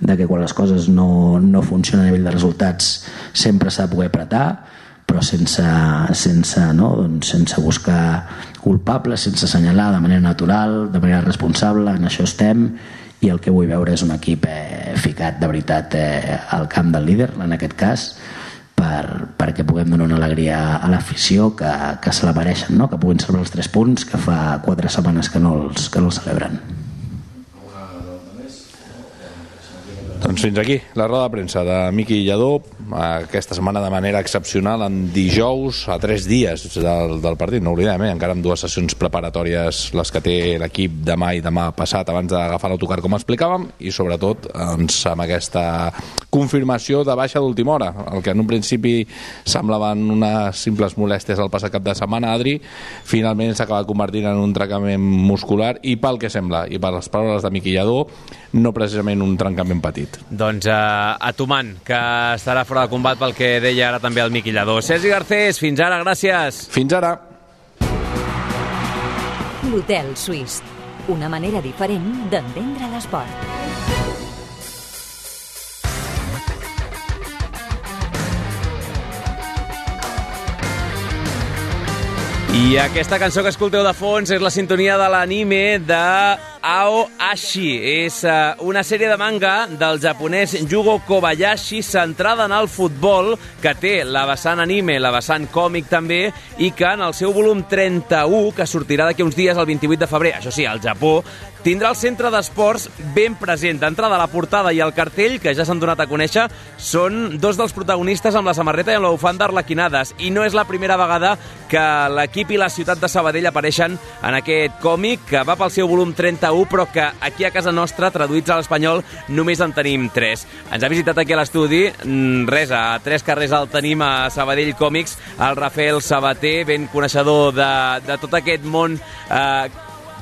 de que quan les coses no, no funcionen a nivell de resultats sempre s'ha de poder apretar, però sense, sense, no? doncs sense buscar culpables, sense assenyalar de manera natural, de manera responsable, en això estem i el que vull veure és un equip eh, ficat de veritat eh, al camp del líder, en aquest cas, per, perquè puguem donar una alegria a l'afició que, que se la mereixen, no? que puguin celebrar els tres punts que fa quatre setmanes que no els, que no els celebren. Doncs fins aquí, la roda de premsa de Miqui Lledó, aquesta setmana de manera excepcional, en dijous, a tres dies del, del partit, no oblidem, eh? encara amb dues sessions preparatòries, les que té l'equip demà i demà passat, abans d'agafar l'autocar, com explicàvem, i sobretot doncs, amb aquesta confirmació de baixa d'última hora, el que en un principi semblaven unes simples molèsties al passat cap de setmana, Adri, finalment s'ha acabat convertint en un trencament muscular, i pel que sembla, i per les paraules de Miqui Lledó, no precisament un trencament petit. Doncs uh, a Tuman, que estarà fora de combat pel que deia ara també el Miqui Lledó. Sergi Garcés, fins ara, gràcies. Fins ara. L'Hotel Suís. Una manera diferent d'entendre l'esport. I aquesta cançó que escolteu de fons és la sintonia de l'anime de Ao Ashi. És uh, una sèrie de manga del japonès Yugo Kobayashi centrada en el futbol, que té la vessant anime, la vessant còmic també, i que en el seu volum 31, que sortirà d'aquí uns dies, el 28 de febrer, això sí, al Japó, tindrà el centre d'esports ben present. D'entrada, la portada i el cartell, que ja s'han donat a conèixer, són dos dels protagonistes amb la samarreta i amb la bufanda arlequinades. I no és la primera vegada que l'equip i la ciutat de Sabadell apareixen en aquest còmic, que va pel seu volum 31, però que aquí a casa nostra, traduïts a l'espanyol, només en tenim tres. Ens ha visitat aquí a l'estudi, mm, res, a tres carrers el tenim a Sabadell Còmics, el Rafael Sabater, ben coneixedor de, de tot aquest món eh,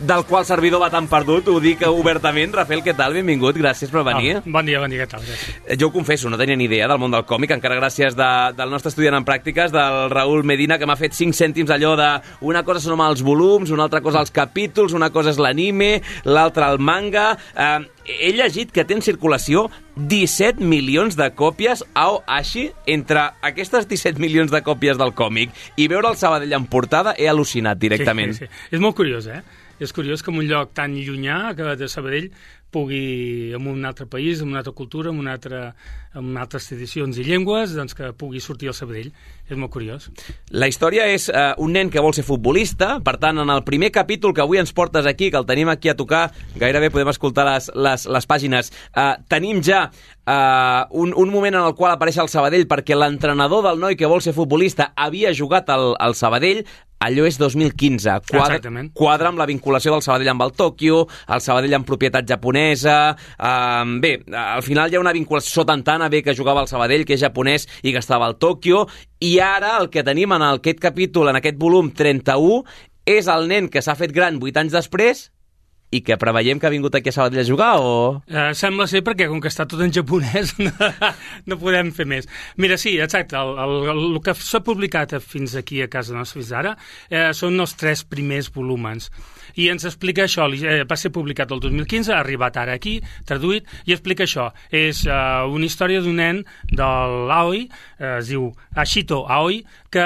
del qual servidor va tan perdut, ho dic obertament. Rafael, què tal? Benvingut, gràcies per venir. Oh, bon dia, bon dia, què tal? Gràcies. Eh, Jo ho confesso, no tenia ni idea del món del còmic, encara gràcies de, del nostre estudiant en pràctiques, del Raül Medina, que m'ha fet 5 cèntims allò de una cosa són els volums, una altra cosa els capítols, una cosa és l'anime, l'altra el manga... Eh, he llegit que té en circulació 17 milions de còpies ao Ashi entre aquestes 17 milions de còpies del còmic i veure el Sabadell en portada he al·lucinat directament. Sí, sí, sí. És molt curiós, eh? És curiós que en un lloc tan llunyà que de Sabadell pugui, en un altre país, en una altra cultura, en, una altra, en altres tradicions i llengües, doncs que pugui sortir al Sabadell. És molt curiós. La història és uh, un nen que vol ser futbolista, per tant, en el primer capítol que avui ens portes aquí, que el tenim aquí a tocar, gairebé podem escoltar les, les, les pàgines, uh, tenim ja uh, un, un moment en el qual apareix el Sabadell perquè l'entrenador del noi que vol ser futbolista havia jugat al, al Sabadell, allò és 2015. Quadra, Exactament. quadra amb la vinculació del Sabadell amb el Tòquio, el Sabadell amb propietat japonesa... Uh, bé, al final hi ha una vinculació Sotantana, bé, que jugava al Sabadell, que és japonès i que estava al Tòquio, i ara el que tenim en aquest capítol, en aquest volum 31, és el nen que s'ha fet gran 8 anys després i que preveiem que ha vingut aquí a Sabadell a jugar o... Eh, sembla ser perquè, com que està tot en japonès, no, no podem fer més. Mira, sí, exacte, el, el, el, que s'ha publicat fins aquí a casa nostra fins ara eh, són els tres primers volúmens. I ens explica això, eh, va ser publicat el 2015, ha arribat ara aquí, traduït, i explica això. És eh, una història d'un nen de l'Aoi, eh, es diu Ashito Aoi, que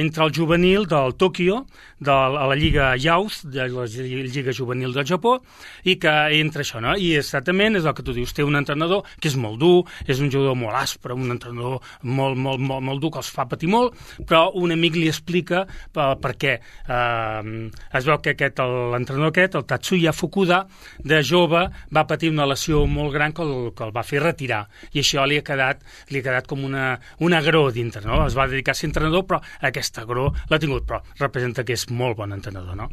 entra al juvenil del Tòquio, de, la Lliga Youth, de la Lliga Juvenil del Japó, i que entra això, no? I exactament és el que tu dius, té un entrenador que és molt dur, és un jugador molt aspre, un entrenador molt, molt, molt, molt dur, que els fa patir molt, però un amic li explica per, per què. Eh, es veu que aquest, el- l'entrenador aquest, el Tatsuya Fukuda, de jove, va patir una lesió molt gran que el, que el va fer retirar, i això li ha quedat, li ha quedat com una, una agró dintre, no? Es va dedicar a ser entrenador, però aquesta agró l'ha tingut, però representa que és molt bon entrenador, no?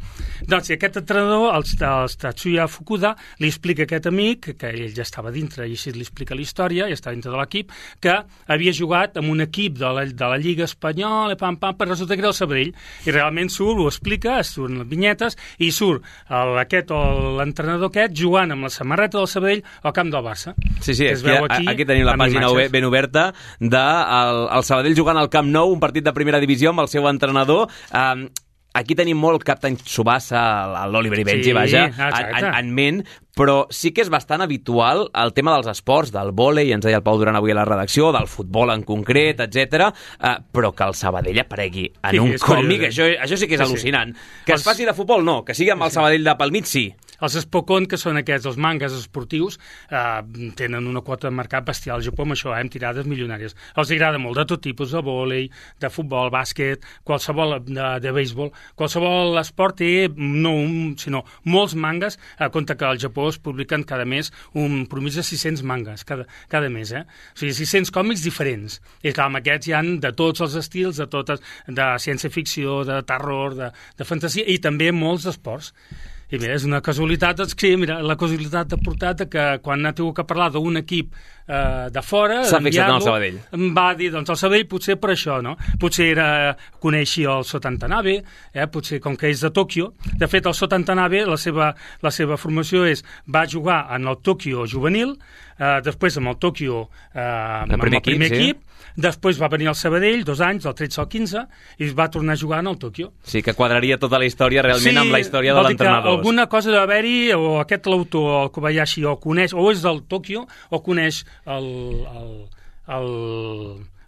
Doncs aquest entrenador, el, el Tatsuya Fukuda, li explica a aquest amic, que ell ja estava dintre i així li explica la història, ja estava dintre de l'equip, que havia jugat amb un equip de la, de la Lliga Espanyola, pam, pam, però resulta que era el Sabadell, i realment surt, ho explica, es surten les vinyetes, i surt el, aquest o l'entrenador aquest jugant amb la samarreta del Sabadell al camp del Barça. Sí, sí, que aquí, aquí, aquí tenim la pàgina imatges. ben oberta de el, el Sabadell jugant al Camp Nou, un partit de primera divisió amb el seu entrenador. Um, aquí tenim molt Captain Tsubasa, l'Oliver i Benji, Sí, vaja, exacte. en, en, en ment, però sí que és bastant habitual el tema dels esports, del vòlei, ens deia el Pau Duran avui a la redacció, del futbol en concret, etc. Uh, però que el Sabadell aparegui en Sí, un és curiós, còmic, eh? això, això sí que és Sí, sí. al·lucinant. Que es faci de futbol, no, que sigui amb el Sabadell de pel mig, sí. Els Spokon, que són aquests, els mangas esportius, eh, tenen una quota de mercat bestial al Japó amb això, eh, amb tirades milionàries. Els agrada molt de tot tipus, de vòlei, de futbol, bàsquet, qualsevol de, de béisbol, qualsevol esport té no un, sinó molts mangas, a compte que al Japó es publiquen cada mes un promís de 600 mangas cada, cada mes, eh? O sigui, 600 còmics diferents. I clar, amb aquests hi han de tots els estils, de totes, de ciència-ficció, de terror, de, de fantasia, i també molts esports. I mira, és una casualitat, sí, mira, la casualitat ha portat que quan ha tingut que parlar d'un equip eh, de fora... S'ha fixat en el Sabadell. Em va dir, doncs, el Sabadell potser per això, no? Potser era, coneixia el Sotantanabe, eh? potser com que és de Tòquio. De fet, el Sotantanabe, la seva, la seva formació és, va jugar en el Tòquio juvenil, eh, després amb el Tòquio eh, amb primer el primer equip, sí. Després va venir al Sabadell, dos anys, del 13 al 15, i es va tornar a jugar en el Tòquio. Sí, que quadraria tota la història realment amb la història de l'entrenador. Alguna cosa deu haver-hi, o aquest l'autor, el Kobayashi, o coneix, o és del Tòquio, o coneix el, el, el,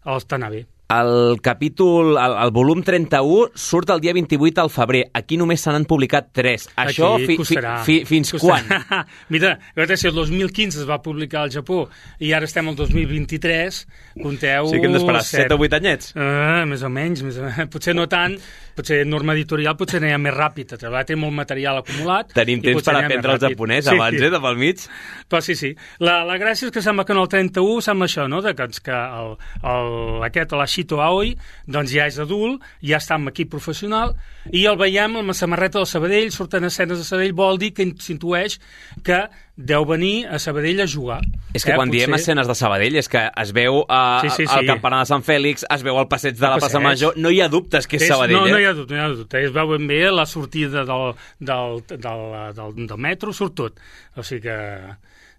el Tanabe. El capítol, el, el volum 31 surt el dia 28 al febrer. Aquí només se n'han publicat 3. Això Aquí fi, fi, costarà. fi, fins quan? Costarà. Mira, a veure si el 2015 es va publicar al Japó i ara estem al 2023, compteu... Sí que hem d'esperar 7 o 8 anyets. Uh, més o menys, més o menys. potser no tant, potser norma editorial potser anirà més ràpid, a treballar, té molt material acumulat. Tenim temps per aprendre el japonès abans, eh, de pel mig. Però sí, sí. La, la gràcia és que sembla que en el 31 sembla això, no?, de que, que el, el, aquest, l'Ashito Aoi, doncs ja és adult, ja està en equip professional, i el veiem amb la samarreta del Sabadell, surten escenes de Sabadell, vol dir que s'intueix que deu venir a Sabadell a jugar. És que quan diem escenes de Sabadell és que es veu uh, Sí, sí, el sí. campanar de Sant Fèlix, es veu el passeig de la passeig. Major, no hi ha dubtes que és, Sabadell, no, eh? no hi ha dubte, no hi ha dubte. Es veu ben bé la sortida del, del, del, del, del metro, surt tot. O sigui que...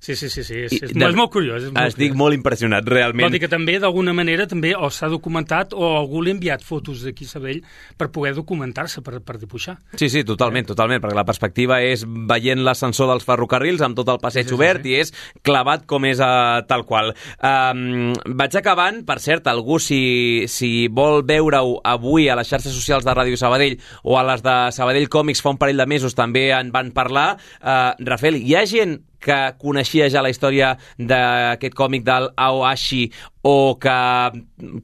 Sí, sí, sí, sí és, I és, de- és molt curiós. És molt Estic molt impressionat, realment. Vol dir que també, d'alguna manera, també o s'ha documentat o algú li ha enviat fotos d'aquí a Sabell per poder documentar-se, per, per dibuixar. Sí, sí, totalment, totalment, perquè la perspectiva és veient l'ascensor dels ferrocarrils amb tot el passeig Sí, sí, obert sí. i és clavat com és uh, tal qual. Um, vaig acabant, per cert, algú si, si vol veure-ho avui a les xarxes socials de Ràdio Sabadell o a les de Sabadell Còmics fa un parell de mesos també en van parlar. Uh, Rafael, hi ha gent que coneixia ja la història d'aquest còmic del Aoashi o que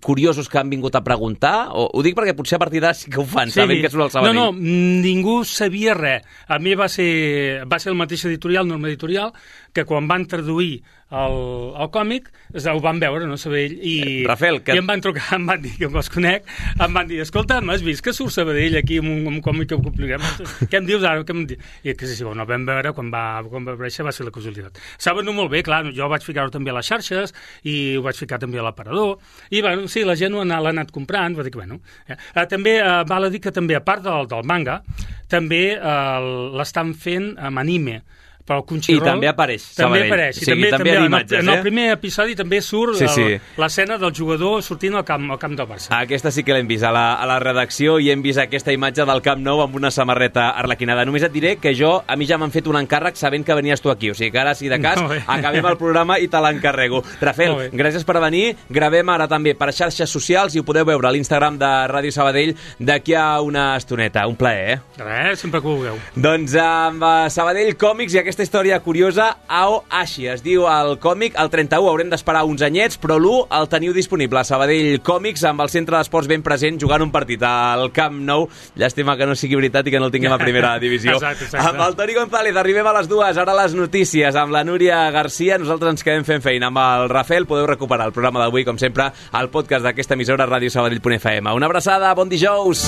curiosos que han vingut a preguntar? O, ho dic perquè potser a partir d'ara sí que ho fan, sabent que surt al Sabadell. No, no, ningú sabia res. A mi va ser, va ser el mateix editorial, Norma Editorial, que quan van traduir el, el còmic, es- ho van veure, no Sabadell, i, Eh, Rafael, que- i em van trucar, em van dir que els conec, em van dir, escolta, m'has vist que surt Sabadell aquí amb un, un còmic que publiquem? Què em dius ara? Què em dius? I que sí, sí, bueno, vam veure quan va, quan va aparèixer va ser la casualitat. Saben-ho molt bé, clar, jo vaig ficar-ho també a les xarxes i ho vaig ficar també a l'aparador, i bueno, sí, la gent ho l'ha anat comprant, va dir que, bueno... Eh. Eh, també eh, val a dir que també, a part del, del manga, també eh, l'estan fent amb anime, però el Crunchyroll... I també apareix També Sabadell. apareix. O I sigui, també, també també en, imatges, el, en el eh? primer episodi també surt Sí, sí. el- l'escena del jugador sortint al camp, al camp del Barça. Aquesta sí que l'hem vist a la, a la redacció i hem vist aquesta imatge del Camp Nou amb una samarreta arlequinada. Només et diré que jo, a mi ja m'han fet un encàrrec sabent que venies tu aquí. O sigui que ara, si de cas, Molt bé. acabem el programa i te l'encarrego. Rafael, Molt bé. gràcies per venir. Gravem ara també per xarxes socials i ho podeu veure a l'Instagram de Ràdio Sabadell d'aquí a una estoneta. Un plaer, eh? Res, sempre que vulgueu. Doncs amb eh, Sabadell Còmics i aquesta història curiosa, Ao Ashi, es diu el còmic, el 31 haurem d'esperar uns anyets, però l'1 el teniu disponible a Sabadell Còmics amb el centre d'esports ben present jugant un partit al Camp Nou. Llàstima que no sigui veritat i que no el tinguem a primera divisió. Exacte, exacte. Amb el Toni González arribem a les dues, ara les notícies amb la Núria Garcia, nosaltres ens quedem fent feina amb el Rafael, podeu recuperar el programa d'avui, com sempre, al podcast d'aquesta emissora radiosabadell.fm. Una abraçada, bon dijous!